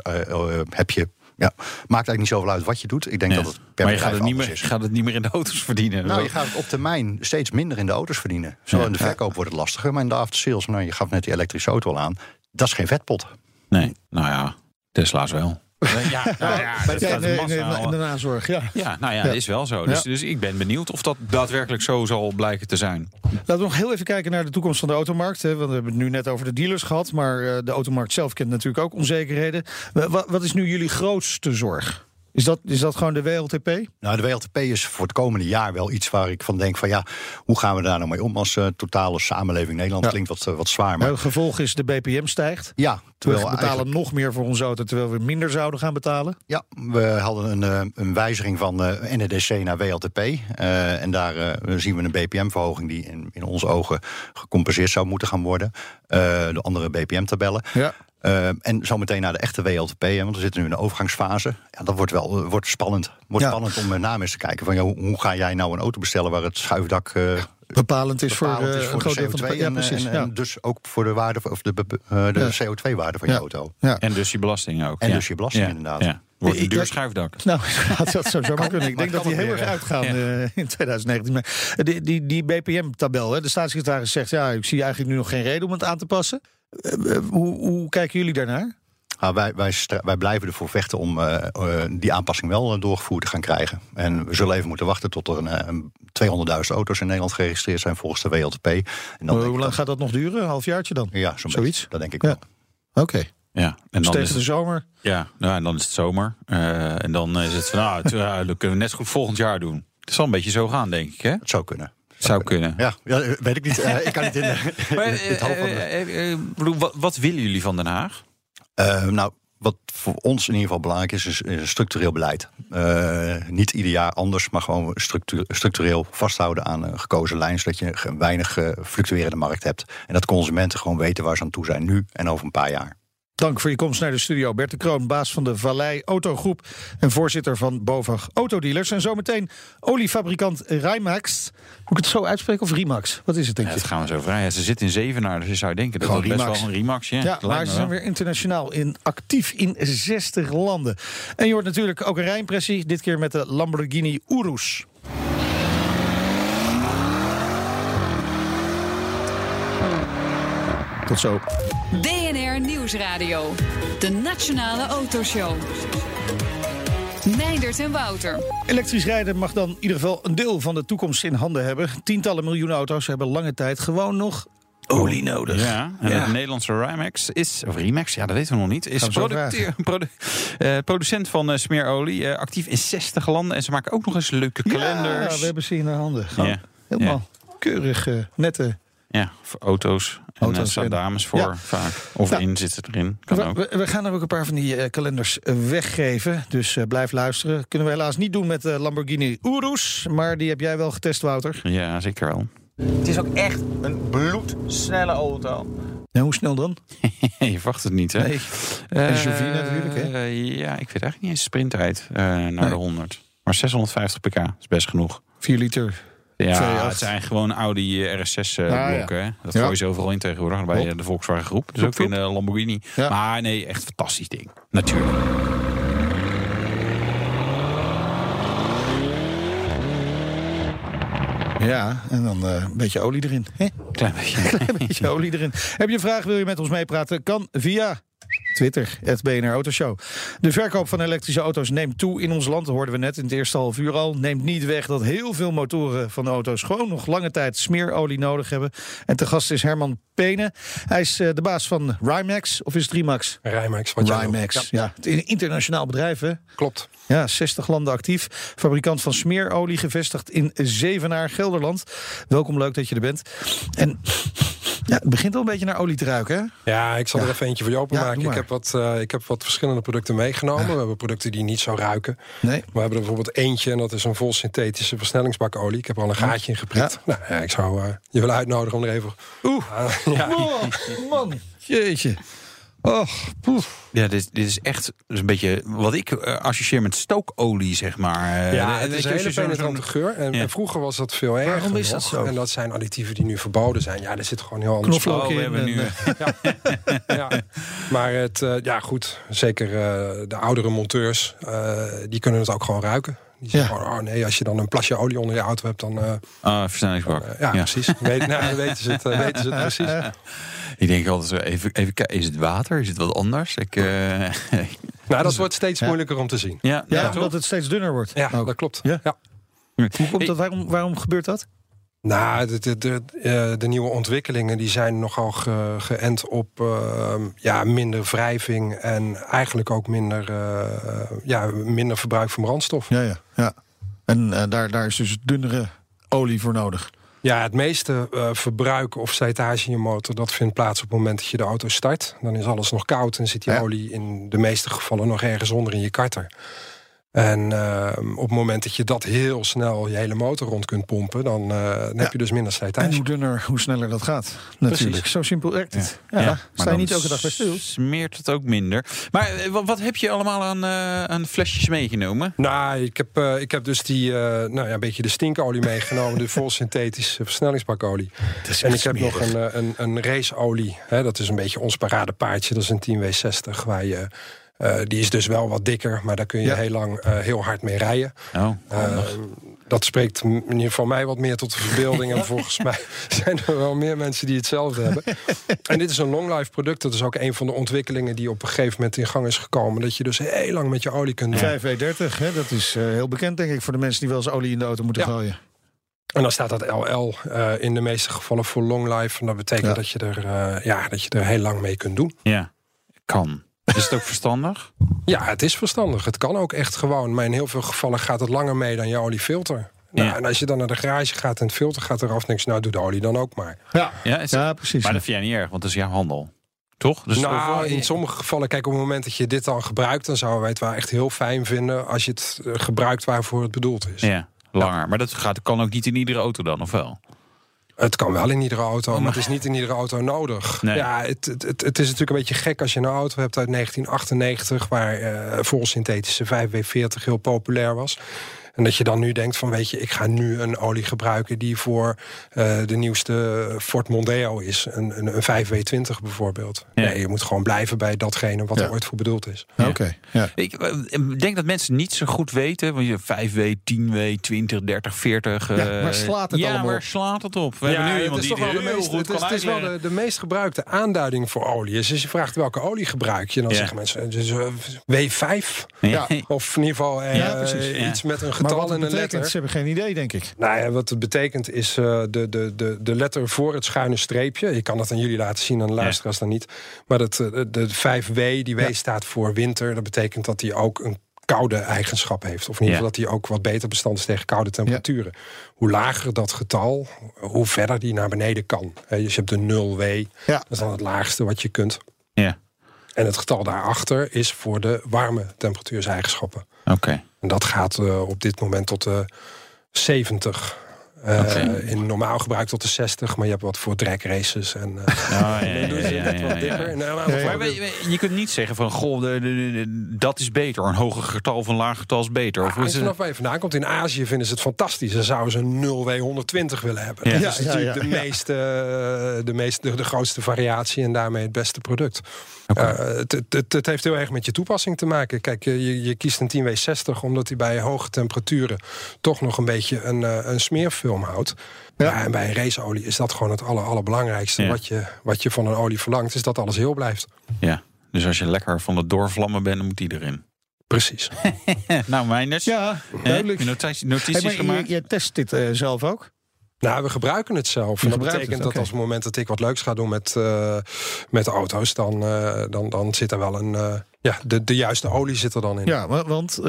heb je ja, maakt eigenlijk niet zoveel uit wat je doet. Ik denk dat het per maar je gaat het, niet meer, is. gaat het niet meer in de auto's verdienen. Nou, je gaat het op termijn steeds minder in de auto's verdienen. Zo ja. in de verkoop wordt het lastiger. Maar in de after sales, nou, je gaf net die elektrische auto al aan. Dat is geen vetpot. Nee, nou ja, Tesla's wel. Ja, nou ja, dat Ja, gaat in, de- in, nazorg, ja. Ja, nou ja, dat is wel zo. Dus, dus ik ben benieuwd of dat daadwerkelijk zo zal blijken te zijn. Laten we nog heel even kijken naar de toekomst van de automarkt. Hè, want we hebben het nu net over de dealers gehad. Maar eh, de automarkt zelf kent natuurlijk ook onzekerheden. Wa- wa- Wat is nu jullie grootste zorg? Is dat, is dat gewoon de WLTP? Nou, de WLTP is voor het komende jaar wel iets waar ik van denk van ja, hoe gaan we daar nou mee om als eh, totale samenleving Nederland? Ja. Klinkt wat, eh, wat zwaar, maar het gevolg is de BPM stijgt. ja, We terwijl betalen eigenlijk- nog meer voor onze auto, terwijl we minder zouden gaan betalen. Ja, we hadden een, eh, een wijziging van NEDC naar WLTP. en daar zien we een BPM-verhoging die in, in onze ogen gecompenseerd zou moeten gaan worden. de andere BPM-tabellen. Ja. Eh, en zo meteen naar de echte WLTP, hè, want we zitten nu in de overgangsfase. Ja, dat wordt wel eh, wordt spannend. Wordt Ja. spannend om met name eens te kijken van ja, hoe, hoe ga jij nou een auto bestellen waar het schuifdak eh Bepalend is voor, bepalend eh, is een voor de deel CO2 van de Ja, en, precies. en, ja. en dus ook voor de waarde of de, eh, de Ja. CO2-waarde van je Ja. auto. Ja. En dus je belasting ook. En ja. dus je belasting Ja, inderdaad. Ja. Wordt een duur schuifdak. Nou, dat zou zomaar kunnen. Ik maar denk dat die heel erg uitgaan Ja. eh, in 2019. Maar die, die, die BPM-tabel, hè, de staatssecretaris zegt... ja, ik zie eigenlijk nu nog geen reden om het aan te passen. Eh, eh, hoe, hoe kijken jullie daarnaar? Nou, wij, wij, wij blijven ervoor vechten om eh, die aanpassing wel doorgevoerd te gaan krijgen. En we zullen even moeten wachten tot er een, eh, een 200.000 auto's in Nederland geregistreerd zijn volgens de WLTP. En dan denk hoe lang gaat dat nog duren? Een halfjaartje dan? Ja, zo'n Zoiets? beetje. Dat denk ik Ja. wel. Oké. Ja. En dan is tegen de het, zomer? ja, nou, en dan is het zomer. Eh, en dan is het van, nou, het, ja, dat kunnen we net zo goed volgend jaar doen. Het zal een beetje zo gaan, denk ik. Hè? Het zou kunnen. Zou kunnen. Ja, ja eh, weet ik niet. Eh, ik kan niet in, Maar, in het van eh, eh, eh, wat, wat willen jullie van Den Haag? Eh, nou, wat voor ons in ieder geval belangrijk is, is, is structureel beleid. Eh, niet ieder jaar anders, maar gewoon structu- structureel vasthouden aan een gekozen lijn, zodat je een weinig eh, fluctuerende markt hebt. En dat consumenten gewoon weten waar ze aan toe zijn nu en over een paar jaar. Dank voor je komst naar de studio. Bert de Kroon, baas van de Vallei Autogroep... en voorzitter van BOVAG Autodealers. En zometeen oliefabrikant Rimax. Moet ik het zo uitspreken of Rimax? Wat is het, denk Ja, je? dat gaan we zo vrij. Ja, ze zit in Zevenaar, dus je zou denken dat het best Remax. wel een Remax ja, Ja, maar ze zijn wel. weer internationaal in, actief in 60 landen. En je hoort natuurlijk ook een rijimpressie, dit keer met de Lamborghini Urus. Tot zo. Nieuwsradio. De Nationale Autoshow. Meindert en Wouter. Elektrisch rijden mag dan in ieder geval een deel van de toekomst in handen hebben. Tientallen miljoenen auto's hebben lange tijd gewoon nog olie nodig. Ja, en Ja. het Nederlandse Rimax is, of Remax, ja, dat weten we nog niet, is Gaan we zo producte- produ- eh, producent van eh, smeerolie, eh, actief in 60 landen. En ze maken ook nog eens leuke kalenders. Ja, we hebben ze in de handen. Gewoon Ja. Helemaal keurig, eh, nette. Ja, voor auto's. En Auto's staan en- dames voor Ja. vaak. Of Nou, in zitten erin. Kan We, ook. we- we gaan er ook een paar van die eh, kalenders eh, weggeven. Dus eh, blijf luisteren. Kunnen we helaas niet doen met de Lamborghini Urus. Maar die heb jij wel getest, Wouter. Ja, zeker wel. Het is ook echt een bloedsnelle auto. En hoe snel dan? je verwacht het niet, hè? Nee. Eh, SUV natuurlijk, hè? eh, ja, ik weet eigenlijk niet eens sprinttijd eh, naar de 100. Maar 650 pk is best genoeg. 4 liter. Ja, V8. het zijn gewoon Audi RS6 eh, Ah. Dat Ja. gooien ze overal in tegenwoordig bij eh, de Volkswagen groep. Dus ook in de Lamborghini. Ja. Maar nee, echt fantastisch ding. Natuurlijk. Ja, en dan eh, een beetje olie erin. Hè? Klein beetje. Een beetje olie erin. Heb je een vraag, wil je met ons meepraten? Kan via Twitter, het BNR Autoshow. De verkoop van elektrische auto's neemt toe in ons land. Dat hoorden we net in het eerste half uur al. Neemt niet weg dat heel veel motoren van auto's gewoon nog lange tijd smeerolie nodig hebben. En te gast is Herman Pene. Hij is eh, de baas van Rimax, of is het Rimax? Rijmax, wat jij. Rimax, ja. Een internationaal bedrijf, hè? Klopt. Ja, 60 landen actief. Fabrikant van smeerolie, gevestigd in Zevenaar, Gelderland. Welkom, leuk dat je er bent. En ja, het begint al een beetje naar olie te ruiken, hè? Ja, ik zal Ja. er even eentje voor je Ja, openmaken. ik, heb wat, eh, ik heb wat verschillende producten meegenomen. We hebben producten die niet zo ruiken. Nee. We hebben er bijvoorbeeld eentje en dat is een vol synthetische versnellingsbakolie. Ik heb er al een gaatje in geprikt. Nou, ja, ik zou eh, je willen uitnodigen om er even... Oeh. ja, Oh, man. Jeetje. Och, poef. Ja, dit, dit is echt dus een beetje wat ik eh, associeer met stookolie, zeg maar. Eh, Ja, het is een hele zo'n- penetrante geur. En, Ja. en vroeger was dat veel erger Waarom is dat nog. zo? En dat zijn additieven die nu verboden zijn. Ja, er zit gewoon heel anders Knoflook Oh, we in. hebben en, nu... eh, ja. Maar het, eh, ja goed, zeker eh, de oudere monteurs, eh, die kunnen het ook gewoon ruiken. Die zeggen Ja. gewoon, oh nee, als je dan een plasje olie onder je auto hebt, dan... eh, Ah, versnellingsbak. eh, ja, precies. Weet, nou, weten ze het, eh, weten ze het precies. Ik denk altijd zo, even, even kijken, is het water? Is het wat anders? Ik, eh, Nou, dat wordt steeds Ja. moeilijker om te zien. Ja, Ja, ja, omdat het steeds dunner wordt. Ja, Ook. dat klopt. Ja? Ja. Hoe komt dat? Waarom, waarom gebeurt dat? Nou, de, de, de, eh, de nieuwe ontwikkelingen die zijn nogal ge, geënt op eh, ja, minder wrijving en eigenlijk ook minder, eh, ja, minder verbruik van brandstof. Ja, ja. ja. En eh, daar, daar is dus dunnere olie voor nodig. Ja, het meeste eh, verbruik of slijtage in je motor... dat vindt plaats op het moment dat je de auto start. Dan is alles nog koud en zit die Ja. olie in de meeste gevallen nog ergens onder in je karter. En eh, op het moment dat je dat heel snel je hele motor rond kunt pompen... dan, eh, dan heb je dus minder En slijtage. hoe dunner, hoe sneller dat gaat. Natuurlijk. Zo simpel werkt het. Ja. Ja, maar Sta je dan niet elke dag bij stil? Smeert het ook minder. Maar eh, wat, heb je allemaal aan, eh, aan flesjes meegenomen? Nou, ik heb, ik heb dus die, nou ja, een beetje de stinkolie meegenomen. de vol synthetische versnellingsbakolie. En ik heb nog een, een, een raceolie. Hè, dat is een beetje ons paradepaardje. Dat is een 10W60. Waar je, eh, die is dus wel wat dikker. Maar daar kun je Ja. heel lang eh, heel hard mee rijden. Oh, Eh, dat spreekt in ieder geval mij wat meer tot de verbeelding. En volgens mij zijn er wel meer mensen die hetzelfde hebben. En dit is een long life product. Dat is ook een van de ontwikkelingen die op een gegeven moment in gang is gekomen. Dat je dus heel lang met je olie kunt doen. 5W30, hè, dat is eh, heel bekend denk ik voor de mensen die wel eens olie in de auto moeten Ja. gooien. En dan staat dat LL eh, in de meeste gevallen voor long life. En dat betekent Ja. dat, je er, eh, ja, dat je er heel lang mee kunt doen. ja. Kan. Is het ook verstandig? Ja, het is verstandig. Het kan ook echt gewoon. Maar in heel veel gevallen gaat het langer mee dan je oliefilter. Nou, Ja. En als je dan naar de garage gaat en het filter gaat eraf... denk je, nou doe de olie dan ook maar. Ja, Ja, is ja precies. Maar dat vind jij niet erg, want dat is jouw handel. Toch? Dus nou, in sommige gevallen, kijk, op het moment dat je dit dan gebruikt... dan zouden wij het wel echt heel fijn vinden... als je het eh, gebruikt waarvoor het bedoeld is. Ja, langer. Maar dat gaat, kan ook niet in iedere auto dan, of wel? Het kan wel in iedere auto, maar het is niet in iedere auto nodig. Nee. Ja, het, het, het, is natuurlijk een beetje gek als je een auto hebt uit 1998... waar eh vol synthetische 5W40 heel populair was. En dat je dan nu denkt van, weet je, ik ga nu een olie gebruiken... die voor eh, de nieuwste Ford Mondeo is. Een, een, een 5W20 bijvoorbeeld. Ja. Nee, je moet gewoon blijven bij datgene wat Ja. er ooit voor bedoeld is. Oké, ja. Ik eh, denk dat mensen niet zo goed weten. Want je 5W, 10W, 20, 30, 40. eh, Ja, waar slaat het ja, allemaal waar op? slaat het op? We hebben nu iemand die heel meest, goed het is, het is wel de, de meest gebruikte aanduiding voor olie. Dus als je vraagt welke olie gebruik je, dan Ja. zeggen mensen dus, eh, W5. Ja. Of in ieder geval eh, Ja, precies, ja. iets met een Maar getal wat en het een betekent, letter. ze hebben geen idee, denk ik. Nou ja, wat het betekent is eh, de, de, de, de letter voor het schuine streepje. Je kan het aan jullie laten zien, aan de luisteraars dan niet. Maar dat, eh, de, de 5W, die W staat voor winter. Dat betekent dat hij ook een koude eigenschap heeft. Of in ieder Ja. geval dat hij ook wat beter bestand is tegen koude temperaturen. Hoe lager dat getal, hoe verder die naar beneden kan. Dus je hebt de 0W, Ja. dat is dan het laagste wat je kunt. Ja, En het getal daarachter is voor de warme temperatuurseigenschappen. oké. En dat gaat eh, op dit moment tot de 70. Eh. In normaal gebruik tot de 60, maar je hebt wat voor drag races. En, eh, ja, ja, ja, ja, ja. Ja, ja. Je kunt niet zeggen van, goh, de, de- de- dat is beter. Een hoger getal van laag getal is beter. Of Hangt is het, vanaf waar je vandaan komt. In Azië vinden ze het fantastisch. Dan zouden ze een 0W120 willen hebben. Ja. Dat is Ja, ja, natuurlijk ja, de, ja. meeste, eh, de, meeste, de grootste variatie en daarmee het beste product. Eh, het, heeft heel erg met je toepassing te maken. Kijk, je, je- kiest een 10W60 omdat hij bij hoge temperaturen toch nog een beetje een, eh, een smeerfilm houdt. Ja. Ja. en bij een raceolie is dat gewoon het aller, allerbelangrijkste. Ja. Wat, je, wat je van een olie verlangt, is dat alles heel blijft. ja. Dus als je lekker van het doorvlammen bent, dan moet die erin. Precies. nou, Meinders. Ja, duidelijk. Je notities, Hey, maar je, gemaakt? je test dit eh, zelf ook? Nou, we gebruiken het zelf. En dat betekent het, dat als het moment dat ik wat leuks ga doen met, eh, met auto's, dan, eh, dan, dan zit er wel een. eh, ja, de, de juiste olie zit er dan in. Ja, wa- want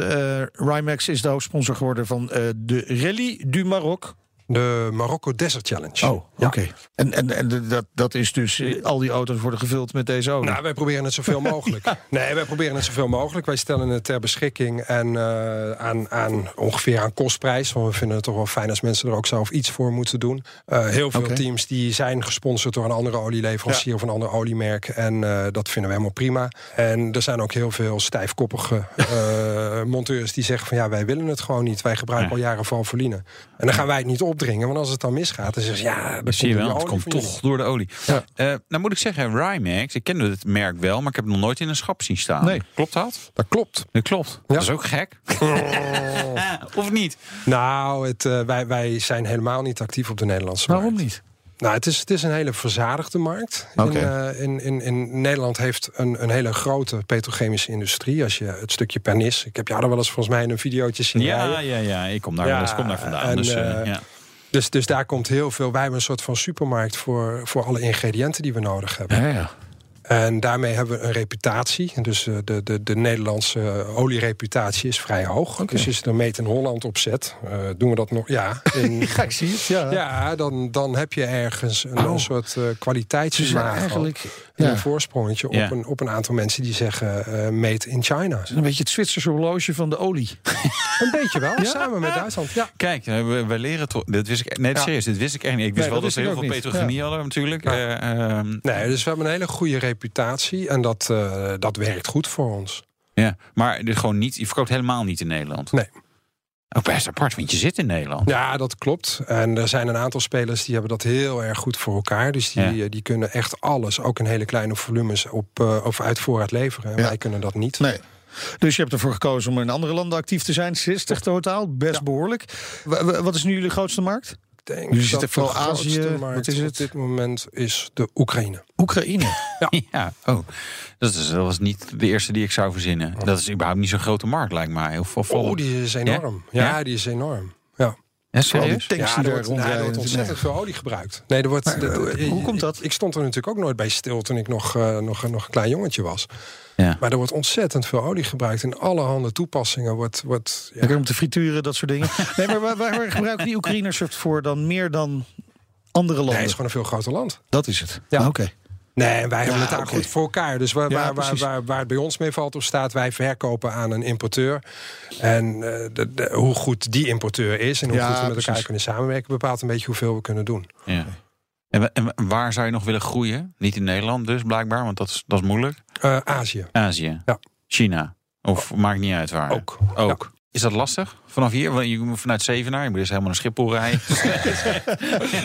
Rimax is de hoofdsponsor geworden van de Rally du Maroc. De Marokko Desert Challenge. Oh, Ja. oké. En, en, en dat, dat is dus, eh, al die auto's worden gevuld met deze olie. Nou, wij proberen het zoveel mogelijk. Nee, wij proberen het zoveel mogelijk. Wij stellen het ter beschikking en eh, aan, aan ongeveer aan kostprijs. Want we vinden het toch wel fijn als mensen er ook zelf iets voor moeten doen. Eh, heel veel teams die zijn gesponsord door een andere olieleverancier of een ander oliemerk. En dat vinden we helemaal prima. En er zijn ook heel veel stijfkoppige monteurs die zeggen van ja, wij willen het gewoon niet. Wij gebruiken al jaren Valvoline. En dan gaan wij het niet opdringen. Want als het dan misgaat, dan zeggen ze ja, Dat zie je wel, het komt toch door de olie. Ja. Eh, nou moet ik zeggen, Rimax, ik ken het merk wel, maar ik heb het nog nooit in een schap zien staan. Nee. Klopt dat? Dat klopt. Dat klopt. Dat is ook gek. of niet? Nou, het, eh, wij, wij zijn helemaal niet actief op de Nederlandse Waarom markt. niet? Nou, het is, het is een hele verzadigde markt. Oké. In, eh, in, in, in Nederland heeft een, een hele grote petrochemische industrie. Als je het stukje Pernis... Ik heb jou er wel eens volgens mij in een videootje zien Ja, rijden. ja, ja. Ik kom daar Ja, wel eens kom daar vandaan. en, dus, ja. Dus, dus daar komt heel veel... Wij hebben een soort van supermarkt voor, voor alle ingrediënten die we nodig hebben. Ja, ja. En daarmee hebben we een reputatie. Dus eh, de, de, de Nederlandse oliereputatie is vrij hoog. Dus als je er meet in Holland op zet, eh, doen we dat nog. Ja, in, Ja, ik zie het. Ja. ja dan, dan heb je ergens een, Oh. een soort uh, Dus eigenlijk En ja, een voorsprongetje Ja. op, een, op een aantal mensen die zeggen eh made in China. een beetje het Zwitserse horloge van de olie. Een beetje wel, samen met Duitsland. Ja. Kijk, eh, we, we leren toch. Dit wist ik. Nee, Ja. serieus, dit wist ik echt niet. Ik wist Nee, wel dat ze heel veel niet. petrochemie hadden, natuurlijk. Ja. Eh, ehm, Nee, dus we hebben een hele goede reputatie en dat, eh, dat werkt goed voor ons. ja. Maar dit gewoon niet, je verkoopt helemaal niet in Nederland. Nee. Ook best apart, want je zit in Nederland. Ja, dat klopt. En er zijn een aantal spelers die hebben dat heel erg goed voor elkaar. Dus die, Ja. die kunnen echt alles, ook in hele kleine volumes, op, eh, of uit voorraad leveren. En Ja. wij kunnen dat niet. Nee. Dus je hebt ervoor gekozen om in andere landen actief te zijn. 60 totaal, best Ja. behoorlijk. W- wat is nu jullie grootste markt? Denk Jullie zitten vooral Azië, markt wat is het? op dit moment is de Oekraïne. Oekraïne. Ja, oh. Dat, is, dat was niet de eerste die ik zou verzinnen. Dat is überhaupt niet zo'n grote markt, lijkt mij. Heel veel vol. Oh, die is enorm. Ja, Ja? die is enorm. Ja. Ja, Al die serieus? tanks Ja, die er daar wordt, nou, er rondrijden. wordt ontzettend veel olie gebruikt. Nee, er wordt, Maar, dat- eh, hoe komt dat? Ik stond er natuurlijk ook nooit bij stil toen ik nog, eh, nog, nog een klein jongetje was. Ja. Maar er wordt ontzettend veel olie gebruikt. In allerhande toepassingen wordt... wordt ja. Om te frituren, dat soort dingen. Nee, maar waar, waar gebruiken die Oekraïners het voor dan meer dan andere Nee, landen? het is gewoon een veel groter land. Dat is het. Ja. Oké. Nee, en wij hebben het daar goed voor elkaar. Dus waar, Ja, waar, waar, waar, waar het bij ons mee valt of staat, wij verkopen aan een importeur. En eh, de, de- hoe goed die importeur is en hoe Ja, goed we met elkaar kunnen samenwerken, bepaalt een beetje hoeveel we kunnen doen. Ja. En, wa- en waar zou je nog willen groeien? Niet in Nederland dus, blijkbaar, want dat is, dat is moeilijk. Eh, Azië Azië, Ja. China, of maakt niet uit waar. ook. Ook. Is dat lastig vanaf hier? Want je moet vanuit Zevenaar, je moet dus helemaal naar Schiphol rijden.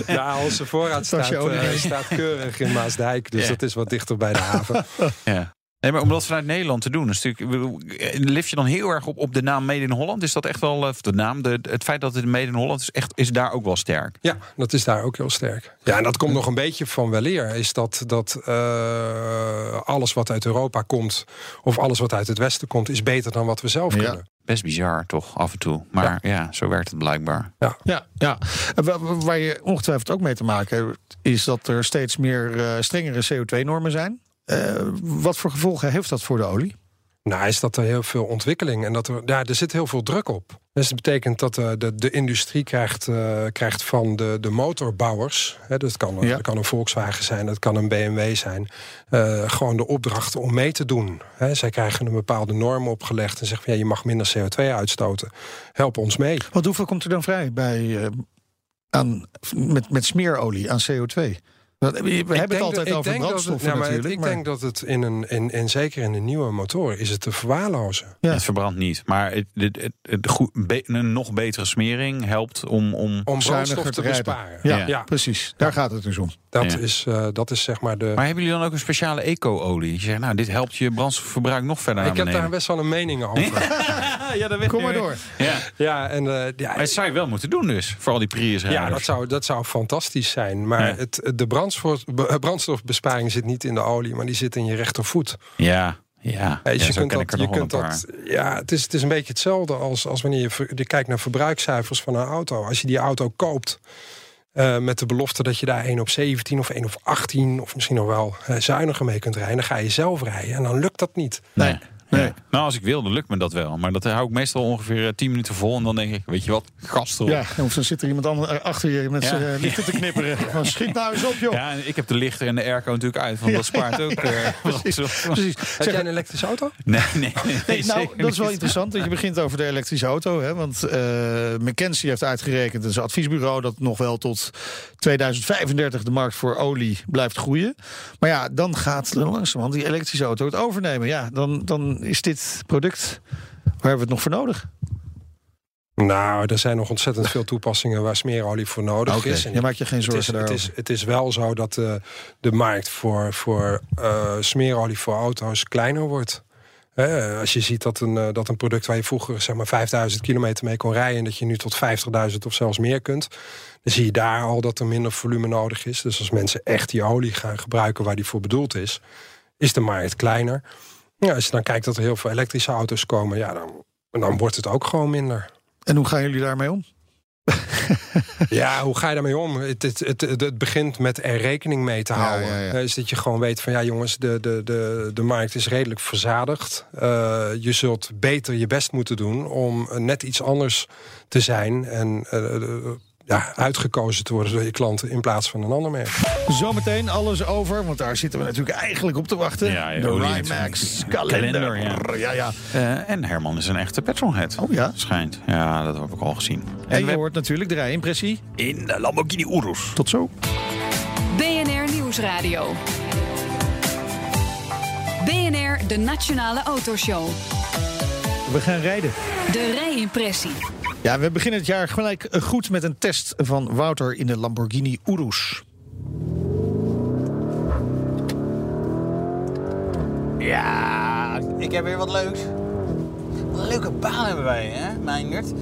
Ja, onze voorraad staat, eh, staat keurig in Maasdijk. Dus Ja. dat is wat dichter bij de haven. ja. Nee, maar om dat vanuit Nederland te doen, is natuurlijk, lift je dan heel erg op, op de naam Made in Holland? Is dat echt wel, eh, of de naam, de, het feit dat het Made in Holland is, echt, is daar ook wel sterk? Ja, dat is daar ook heel sterk. Ja, en dat komt nog een beetje van weleer. Is dat, dat eh, alles wat uit Europa komt, of alles wat uit het Westen komt, is beter dan wat we zelf Ja. kunnen. Best bizar, toch, af en toe. Maar ja, zo werkt het blijkbaar. Ja, ja. Wa- waar je ongetwijfeld ook mee te maken hebt, is dat er steeds meer eh, strengere CO2-normen zijn. Eh, wat voor gevolgen heeft dat voor de olie? Nou, is dat er heel veel ontwikkeling en dat er, ja, er zit heel veel druk op. Dus dat betekent dat de, de, de industrie krijgt, eh, krijgt van de, de motorbouwers, hè, dat, kan, Ja. dat kan een Volkswagen zijn, dat kan een BMW zijn, eh, gewoon de opdrachten om mee te doen. Hè, zij krijgen een bepaalde norm opgelegd en zeggen van ja, je mag minder CO2 uitstoten. Help ons mee. Want hoeveel komt er dan vrij bij, eh, aan, met, met smeerolie aan CO2? We, hebben het altijd dat- ik over denk dat brandstoffen het- ja, maar natuurlijk. Ik maar- denk dat het in een, in, in, zeker in de nieuwe motoren, is het te verwaarlozen. Ja. Het verbrandt niet. Maar het, het, het, het goed, be- een nog betere smering helpt om... om Om Zuiniger brandstof te besparen. ja, Ja. precies. Daar gaat het dus om. Dat, Ja. is, eh, dat is zeg maar de... maar hebben jullie dan ook een speciale eco-olie? Je zegt, nou, dit helpt je brandstofverbruik nog verder ik naar heb daar best wel een mening over. ja, dat weet Kom maar door. Ja. Ja, en eh, ja, Maar het zou je wel moeten doen dus, voor al die Prius ja dat, zou, dat zou fantastisch zijn. Maar Ja. het, de brandstof, be- brandstofbesparing zit niet in de olie, maar die zit in je rechtervoet. Ja, ja. Dus ja je kunt dat, je kunt dat, ja, het is, het is een beetje hetzelfde als, als wanneer je, ver- je kijkt naar verbruikscijfers van een auto. Als je die auto koopt eh, met de belofte dat je daar 1 op 17 of 1 op 18 of misschien nog wel eh, zuiniger mee kunt rijden, dan ga je zelf rijden en dan lukt dat niet. Nee. Nee. Ja. Nou, als ik wil, dan lukt me dat wel. Maar dat hou ik meestal ongeveer eh, 10 minuten vol. En dan denk ik, weet je wat, gas erop. Ja, of dan zit er iemand anders achter je met Ja. zijn eh, lichten te knipperen. Van, schiet nou eens op, joh. Ja, en ik heb de lichter en de airco natuurlijk uit. Want dat spaart ook. eh, brandstof. Precies. Heb Zeg, jij een elektrische auto? Nee, nee, nee. Nee, nou, zeker dat is wel niet. interessant dat je begint over de elektrische auto. Hè, want eh McKinsey heeft uitgerekend, dat is een adviesbureau, dat nog wel tot 2035 de markt voor olie blijft groeien. Maar ja, dan gaat langzamerhand die elektrische auto het overnemen. Ja, dan, dan is dit product, waar hebben we het nog voor nodig? Nou, er zijn nog ontzettend veel toepassingen waar smeerolie voor nodig is. En je maakt je geen het, zorgen is, het, is, het is wel zo dat de, de markt voor, voor eh, smeerolie voor auto's kleiner wordt. Eh, als je ziet dat een, eh, dat een product waar je vroeger zeg maar 5000 kilometer mee kon rijden... en dat je nu tot 50.000 of zelfs meer kunt... dan zie je daar al dat er minder volume nodig is. Dus als mensen echt die olie gaan gebruiken waar die voor bedoeld is... is de markt kleiner. Ja, als je dan kijkt dat er heel veel elektrische auto's komen... Ja, dan, dan wordt het ook gewoon minder. En hoe gaan jullie daarmee om? Ja, hoe ga je daarmee om? Het, het, het, het- begint met er rekening mee te houden. ja, ja. Eh, Dus dat je gewoon weet van ja jongens, de, de, de, de markt is redelijk verzadigd. Eh, je zult beter je best moeten doen om net iets anders te zijn. En eh, ja, uitgekozen te worden door je klanten in plaats van een ander merk. Zometeen alles over, want daar zitten we natuurlijk eigenlijk op te wachten. Ja, ja, de Rimax kalender. Kalender, ja. Ja, Eh, en Herman is een echte petrolhead. Oh ja? Schijnt. Ja, dat heb ik al gezien. En je hoort natuurlijk de rijimpressie. in de Lamborghini Urus. Tot zo. BNR Nieuwsradio. BNR, de Nationale Autoshow. We gaan rijden. De rijimpressie. Ja, we beginnen het jaar gelijk eh, goed met een test van Wouter in de Lamborghini Urus. Ja, ik heb weer wat leuks. Een leuke baan hebben wij, hè, Meindert?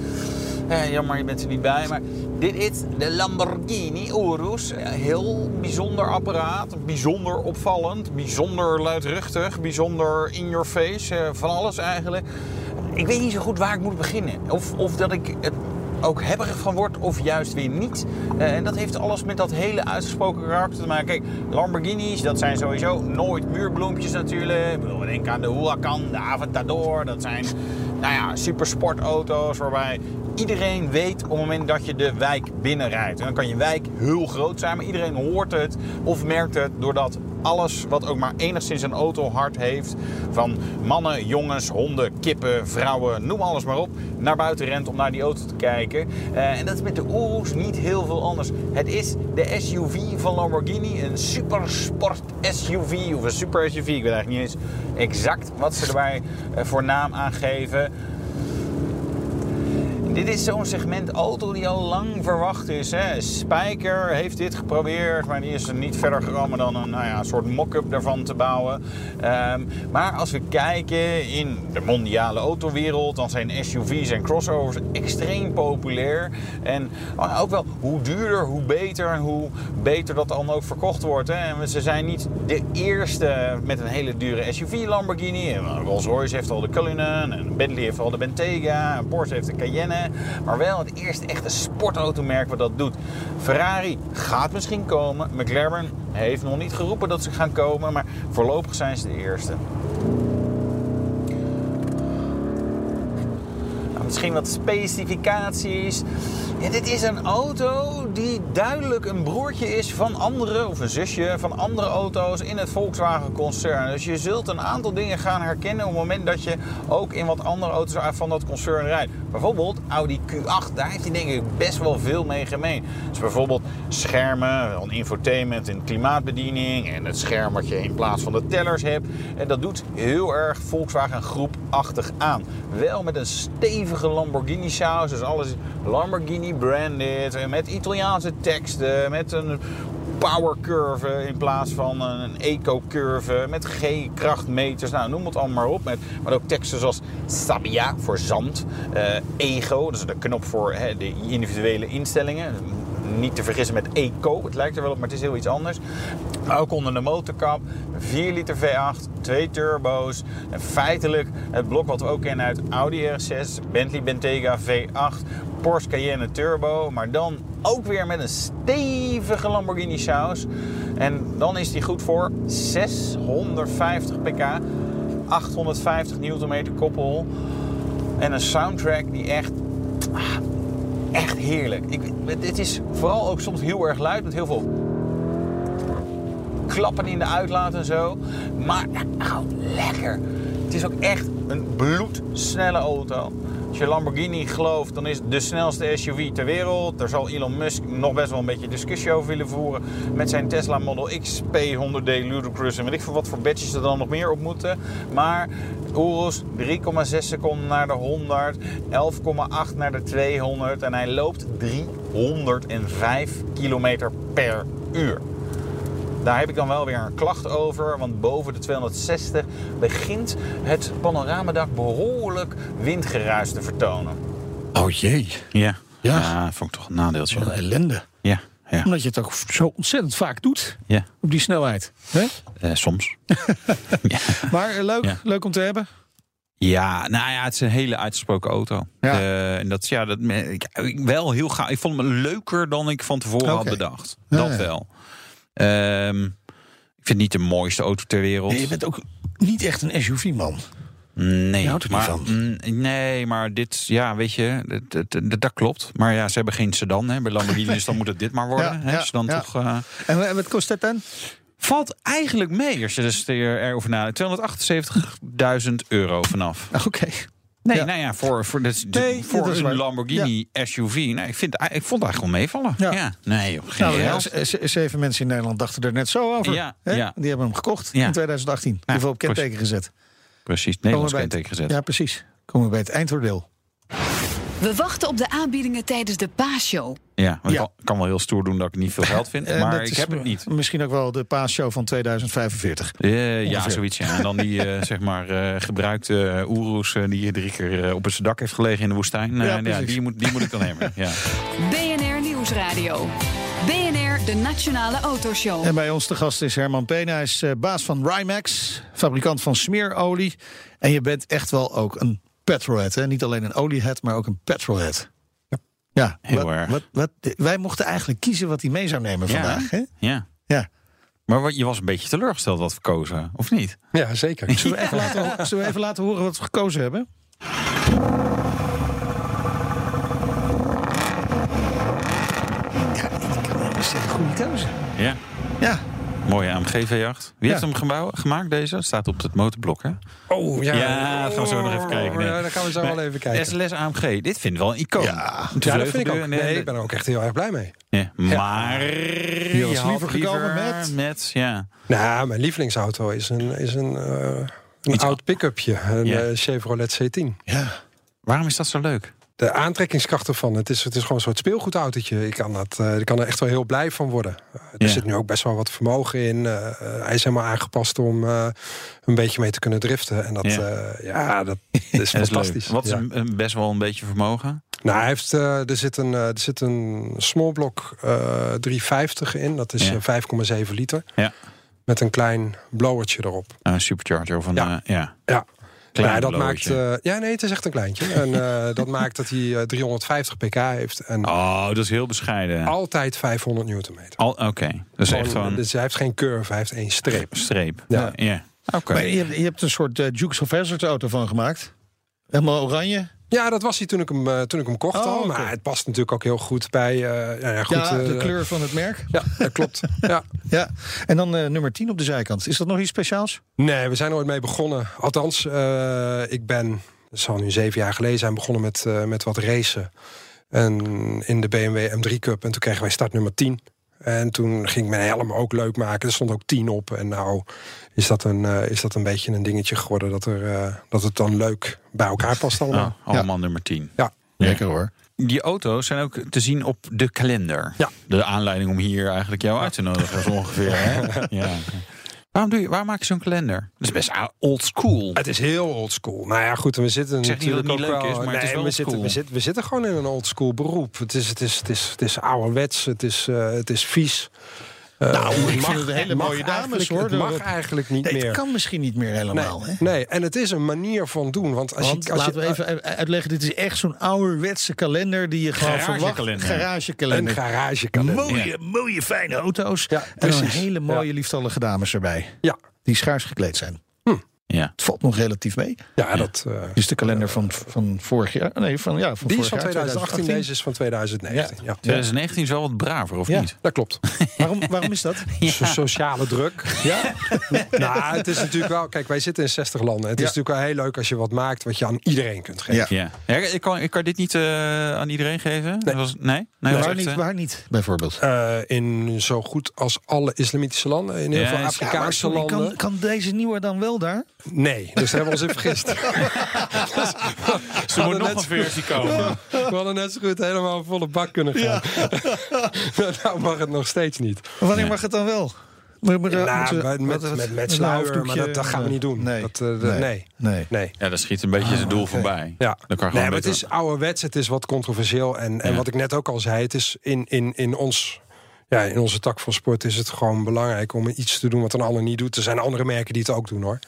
Eh, jammer, je bent er niet bij, maar dit is de Lamborghini Urus. Heel bijzonder apparaat, bijzonder opvallend, bijzonder luidruchtig, bijzonder in your face, eh, van alles eigenlijk. Ik weet niet zo goed waar ik moet beginnen. Of, of dat ik het ook hebberig van word of juist weer niet. Eh, en dat heeft alles met dat hele uitgesproken karakter te maken. Kijk, Lamborghinis, dat zijn sowieso nooit muurbloempjes natuurlijk. Ik bedoel, we denken aan de Huracan, de Aventador. Dat zijn, nou ja, supersportauto's waarbij iedereen weet op het moment dat je de wijk binnenrijdt. En dan kan je wijk heel groot zijn, maar iedereen hoort het of merkt het doordat alles wat ook maar enigszins een autohart heeft, van mannen, jongens, honden, kippen, vrouwen, noem alles maar op, naar buiten rent om naar die auto te kijken. Eh, en dat is met de Urus niet heel veel anders. Het is de SUV van Lamborghini, een supersport SUV of een super SUV. Ik weet eigenlijk niet eens exact wat ze erbij eh, voor naam aangeven. Dit is zo'n segment auto die al lang verwacht is. Hè. Spijker heeft dit geprobeerd, maar die is er niet verder gekomen dan een nou ja, soort mock-up daarvan te bouwen. Ehm, maar als we kijken in de mondiale autowereld, dan zijn SUV's en crossovers extreem populair. En oh, ook wel hoe duurder, hoe beter en hoe beter dat dan ook verkocht wordt. Hè. En ze zijn niet de eerste met een hele dure SUV Lamborghini. Rolls-Royce heeft al de Cullinan, en Bentley heeft al de Bentayga, en Porsche heeft de Cayenne. Maar wel het eerste echte sportautomerk wat dat doet. Ferrari gaat misschien komen. McLaren heeft nog niet geroepen dat ze gaan komen. Maar voorlopig zijn ze de eerste. Misschien wat specificaties. Ja, dit is een auto die duidelijk een broertje is van andere, of een zusje van andere auto's in het Volkswagen-concern. Dus je zult een aantal dingen gaan herkennen op het moment dat je ook in wat andere auto's van dat concern rijdt. Bijvoorbeeld Audi Q8, daar heeft hij denk ik best wel veel mee gemeen. Dus bijvoorbeeld schermen, infotainment en klimaatbediening en het scherm wat je in plaats van de tellers hebt. En dat doet heel erg Volkswagen groepachtig aan. Wel met een stevige Lamborghini saus, dus alles is Lamborghini branded, en met Italiaanse teksten, met een power curve in plaats van een eco curve, met G-krachtmeters, nou noem het allemaal maar op. Met, maar ook teksten zoals Sabia voor zand, eh, Ego, is de knop voor hè, de individuele instellingen. Niet te vergissen met Eco, het lijkt er wel op, maar het is heel iets anders. Ook onder de motorkap, 4 liter V8, twee turbo's. En feitelijk het blok wat we ook kennen uit Audi R6, Bentley Bentayga V8, Porsche Cayenne Turbo. Maar dan ook weer met een stevige Lamborghini saus. En dan is die goed voor 650 pk, 850 Nm koppel. En een soundtrack die echt ah, echt heerlijk. Ik, het is vooral ook soms heel erg luid met heel veel klappen in de uitlaat en zo. Maar ja, lekker. Het is ook echt een bloedsnelle auto. Als je Lamborghini gelooft, dan is het de snelste SUV ter wereld. Daar zal Elon Musk nog best wel een beetje discussie over willen voeren. Met zijn Tesla Model X, P100D, Ludicrous en weet ik veel wat voor badges er dan nog meer op moeten. Maar Urus 3,6 seconden naar de 100, 11,8 naar de 200 en hij loopt 305 kilometer per uur. Daar heb ik dan wel weer een klacht over. Want boven de 260 begint het panoramadak behoorlijk windgeruis te vertonen. Oh jee, Ja. Ja. ja. vond ik toch een nadeeltje. wat een ellende. Ja, ja, Omdat je het ook zo ontzettend vaak doet ja. op die snelheid. Hè? Eh, soms. Maar eh, leuk, Ja. leuk om te hebben. Ja, nou ja, het is een hele uitgesproken auto. Ja. Eh, en dat is ja, dat, ik, wel heel gaaf. Ik vond hem leuker dan ik van tevoren had bedacht. Ja, dat ja. wel. Ehm, ik vind het niet de mooiste auto ter wereld. je bent ook niet echt een SUV-man. Nee, maar, van. mm, nee, maar dit, ja, weet je, dat, dat, dat- dat klopt. Maar ja, ze hebben geen sedan hè, bij Lamborghini, dus dan moet het dit maar worden. Ja, hè, ja, dan ja. toch, eh, En wat kost dat dan? valt eigenlijk mee als je dus er- erover nadenkt. 278.000 euro vanaf. Oké. Nee, Ja. nou ja, voor, voor, dat, Nee, voor dat een. Lamborghini SUV. Nee, ik, vind, ik vond het eigenlijk wel meevallen. Ja. Ja. Nee, geen Nou, ja, zeven mensen in Nederland dachten er net zo over. Ja, hè? ja. Die hebben hem gekocht Ja. in 2018. Die hebben we op kenteken gezet. Precies, Nederlands kenteken gezet. Ja, precies. Komen we bij het eindoordeel. We wachten op de aanbiedingen tijdens de paasshow. Ja, want Ja. ik kan, kan wel heel stoer doen dat ik niet veel geld vind. Eh, maar ik heb het niet. Misschien ook wel de paasshow van 2045. Eh, ja, zoiets. Ja. En dan die eh, zeg maar eh, gebruikte Oeroes die drie keer op het dak heeft gelegen in de woestijn. Ja, die, moet, die moet ik dan hebben. Ja. BNR Nieuwsradio. BNR, de Nationale Autoshow. En bij ons de gast is Herman Peen. Hij is baas van Rimax, fabrikant van smeerolie. En je bent echt wel ook een petrolhead. Hè? Niet alleen een oliehead, maar ook een petrolhead. Ja, Heel wat, erg. Wat, wat, wij mochten eigenlijk kiezen wat hij mee zou nemen Ja. vandaag. Hè? ja. Ja. Maar wat, je was een beetje teleurgesteld wat we kozen, of niet? Ja, zeker. Zullen we, even laten, zullen we even laten horen wat we gekozen hebben? Ja, dat is een goede keuze. Ja. Ja, Mooie AMG V8. Wie Ja. heeft hem gebouw, gemaakt, deze? Staat op het motorblok, hè? Oh, ja. Ja, dat gaan we zo nog even kijken. Nee. Ja, dan gaan we zo Maar wel even kijken. SLS AMG, dit vind ik wel een icoon. Ja. Ja, dat vind ik ook. Nee, ik ben er ook echt heel erg blij mee. Ja, maar je was had liever gekomen met? met ja. Nou, mijn lievelingsauto is een, is een, eh, een oud pick-upje. Een Ja. eh, Chevrolet C10. ja. Waarom is dat zo leuk? De aantrekkingskracht ervan, het is, het is gewoon een soort speelgoedautootje. Ik kan, dat, eh, ik kan er echt wel heel blij van worden. Er Ja. zit nu ook best wel wat vermogen in. Eh, eh, hij is helemaal aangepast om een beetje mee te kunnen driften. En dat, Ja. ja, dat is fantastisch. Wat is Ja. een, best wel een beetje vermogen? Nou, hij heeft, er, zit een, er zit een small block eh 350 in. Dat is Ja. eh, 5,7 liter. Ja. Met een klein blowertje erop. Een supercharger of een... Ja. ja. Ja. Klein ja, dat maakt, eh, ja, nee, het is echt een kleintje. en eh, dat maakt dat hij eh, 350 pk heeft. En Oh, dat is heel bescheiden. altijd 500 newtonmeter. Al- Oké, echt Gewoon- gewoon Dus hij heeft geen curve, hij heeft één streep. streep. Ja. ja. Oké. Maar je, hebt- je hebt een soort eh, Dukes of Hazzard auto van gemaakt. Helemaal oranje. Ja, dat was hij toen ik hem, eh, toen ik hem kocht Oh, al. Maar het past natuurlijk ook heel goed bij... eh, ja, ja, goed, ja, de eh, kleur van het merk. Ja, dat klopt. ja. Ja. En dan nummer 10 op de zijkant. Is dat nog iets speciaals? Nee, we zijn er ooit mee begonnen. Althans, ik ben, het zal nu zeven jaar geleden zijn, begonnen met, met wat racen. En in de BMW M3 Cup. En toen kregen wij start nummer 10. En toen ging ik mijn helm ook leuk maken. Er stond ook 10 op. En nou is dat een, eh, is dat een beetje een dingetje geworden. Dat, er, eh, dat het dan leuk bij elkaar past allemaal. Oh, allemaal nummer 10. Ja. Lekker hoor. Die auto's zijn ook te zien op de kalender. Ja. De aanleiding om hier eigenlijk jou uit te nodigen, zo ongeveer. Hè? Ja. Waarom, doe je, waarom maak je zo'n kalender? Dat is best old school. Het is heel oldschool. Nou ja, goed, we zitten zeg niet dat het natuurlijk niet leuk wel... is, maar het is wel we, zitten, we, zitten, we zitten gewoon in een oldschool beroep. Het is, het is, het is, het is ouderwets, het is, eh, het is vies. Eh, Nou, ik mag- vind het een hele mooie dames, hoor, Het mag eigenlijk niet Nee, meer. het kan misschien niet meer helemaal. nee, hè? nee, en het is een manier van doen. Want als Want je, als laten je, we even uitleggen, dit is echt zo'n ouderwetse kalender die je gewoon verwacht. Garagekalender. een Garagekalender. garagekalender. Mooie, mooie fijne auto's. Ja, en dan precies. hele mooie lieftallige dames erbij. Ja. Die schaars gekleed zijn. Ja. Het valt nog relatief mee. Ja, dat, eh, Dit is de kalender van, van vorig jaar. Nee, van, ja, van die is van jaar, 2018, deze is van 2019. Ja. 2019 is wel wat braver, of Ja. niet? Dat klopt. Waarom, waarom is dat? So- sociale druk. Ja? nou, het is natuurlijk wel... Kijk, wij zitten in 60 landen. Het Ja. is natuurlijk wel heel leuk als je wat maakt... wat je aan iedereen kunt geven. Ja. Ja. ja ik, kan, ik kan dit niet eh, aan iedereen geven? Nee. Was, nee? nee was waar, echt, niet, eh, waar niet, bijvoorbeeld? Eh, in zo goed als alle islamitische landen. In heel Ja, veel Afrikaanse landen. kan, kan deze nieuwe dan wel daar? Nee, dus hebben we ons in vergist. Dus, Ze moet hadden nog een versie komen. we hadden net zo goed helemaal een volle bak kunnen gaan. nou mag het nog steeds niet. Wanneer mag het dan wel? Moet- moet- Nou, met, met, met, een met sluier, maar dat, dat gaan we niet doen. Nee. Dat, eh, nee. Nee. nee. Ja, dat schiet een beetje zijn doel voorbij. Ja. Dan kan je gewoon nee, maar het is ouderwets, het is wat controversieel. En, en Ja. wat ik net ook al zei, het is in, in, in, ons, ja, in onze tak van sport is het gewoon belangrijk om iets te doen wat een ander niet doet. Er zijn andere merken die het ook doen hoor.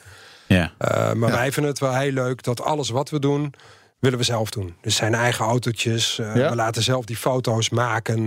Ja. Uh, maar wij vinden het wel heel leuk dat alles wat we doen, willen we zelf doen. Dus zijn eigen autootjes. Uh, Ja? We laten zelf die foto's maken.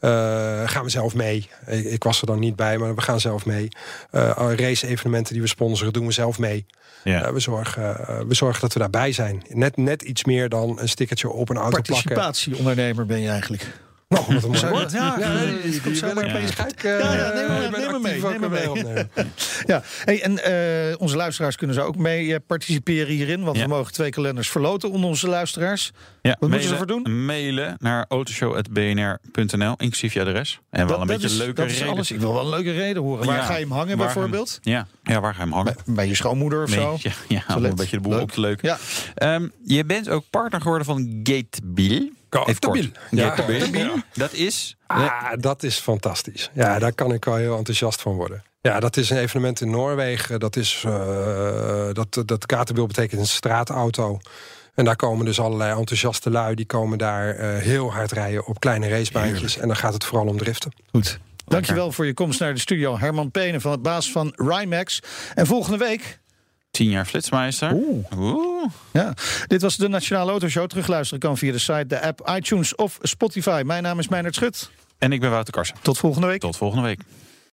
Uh, gaan we zelf mee. Ik, ik, was er dan niet bij, maar we gaan zelf mee. Uh, race-evenementen die we sponsoren, doen we zelf mee. Ja. We, zorgen, we zorgen dat we daarbij zijn. Net, net iets meer dan een stickertje op een auto plakken. Participatieondernemer ben je eigenlijk. Nog wat een mooi woord. ja, Ja, nee, die komt zo maar opeens. gek, Ja, ja, eh, neem hem mee, neem mee mee. Ja, hey, en eh, onze luisteraars kunnen ze ook mee eh, participeren hierin. Want Ja. we mogen twee kalenders verloten onder onze luisteraars. Ja, Wat moeten ze ervoor doen? Mailen naar autoshow.bnr.nl, inclusief je adres. En wel een beetje is, leuke dat is reden. alles. Ik wil wel een leuke reden horen. Waar Ja, ga je hem hangen waar bijvoorbeeld? Hem- ja. ja, waar ga je hem hangen? Bij, bij je schoonmoeder of Nee, zo? ja, ja, om een beetje de boel Leuk. op te leuken. Ja. Ehm, je bent ook partner geworden van Gatebill. Kort. Ja. Ja. Dat is... Ah, dat is fantastisch. Ja, daar kan ik wel heel enthousiast van worden. Ja, dat is een evenement in Noorwegen. Dat is uh, dat, dat Katerbil betekent een straatauto. En daar komen dus allerlei enthousiaste lui. Die komen daar uh, heel hard rijden op kleine racebaantjes. En dan gaat het vooral om driften. Goed. Dankjewel voor je komst naar de studio. Herman Penen van het baas van Rimax. En volgende week... Tien jaar flitsmeister. Oeh. Oeh. Ja. Dit was de Nationale Autoshow. Terugluisteren kan via de site, de app, iTunes of Spotify. Mijn naam is Meijnerd Schut. En ik ben Wouter Karsen. Tot volgende week. Tot volgende week.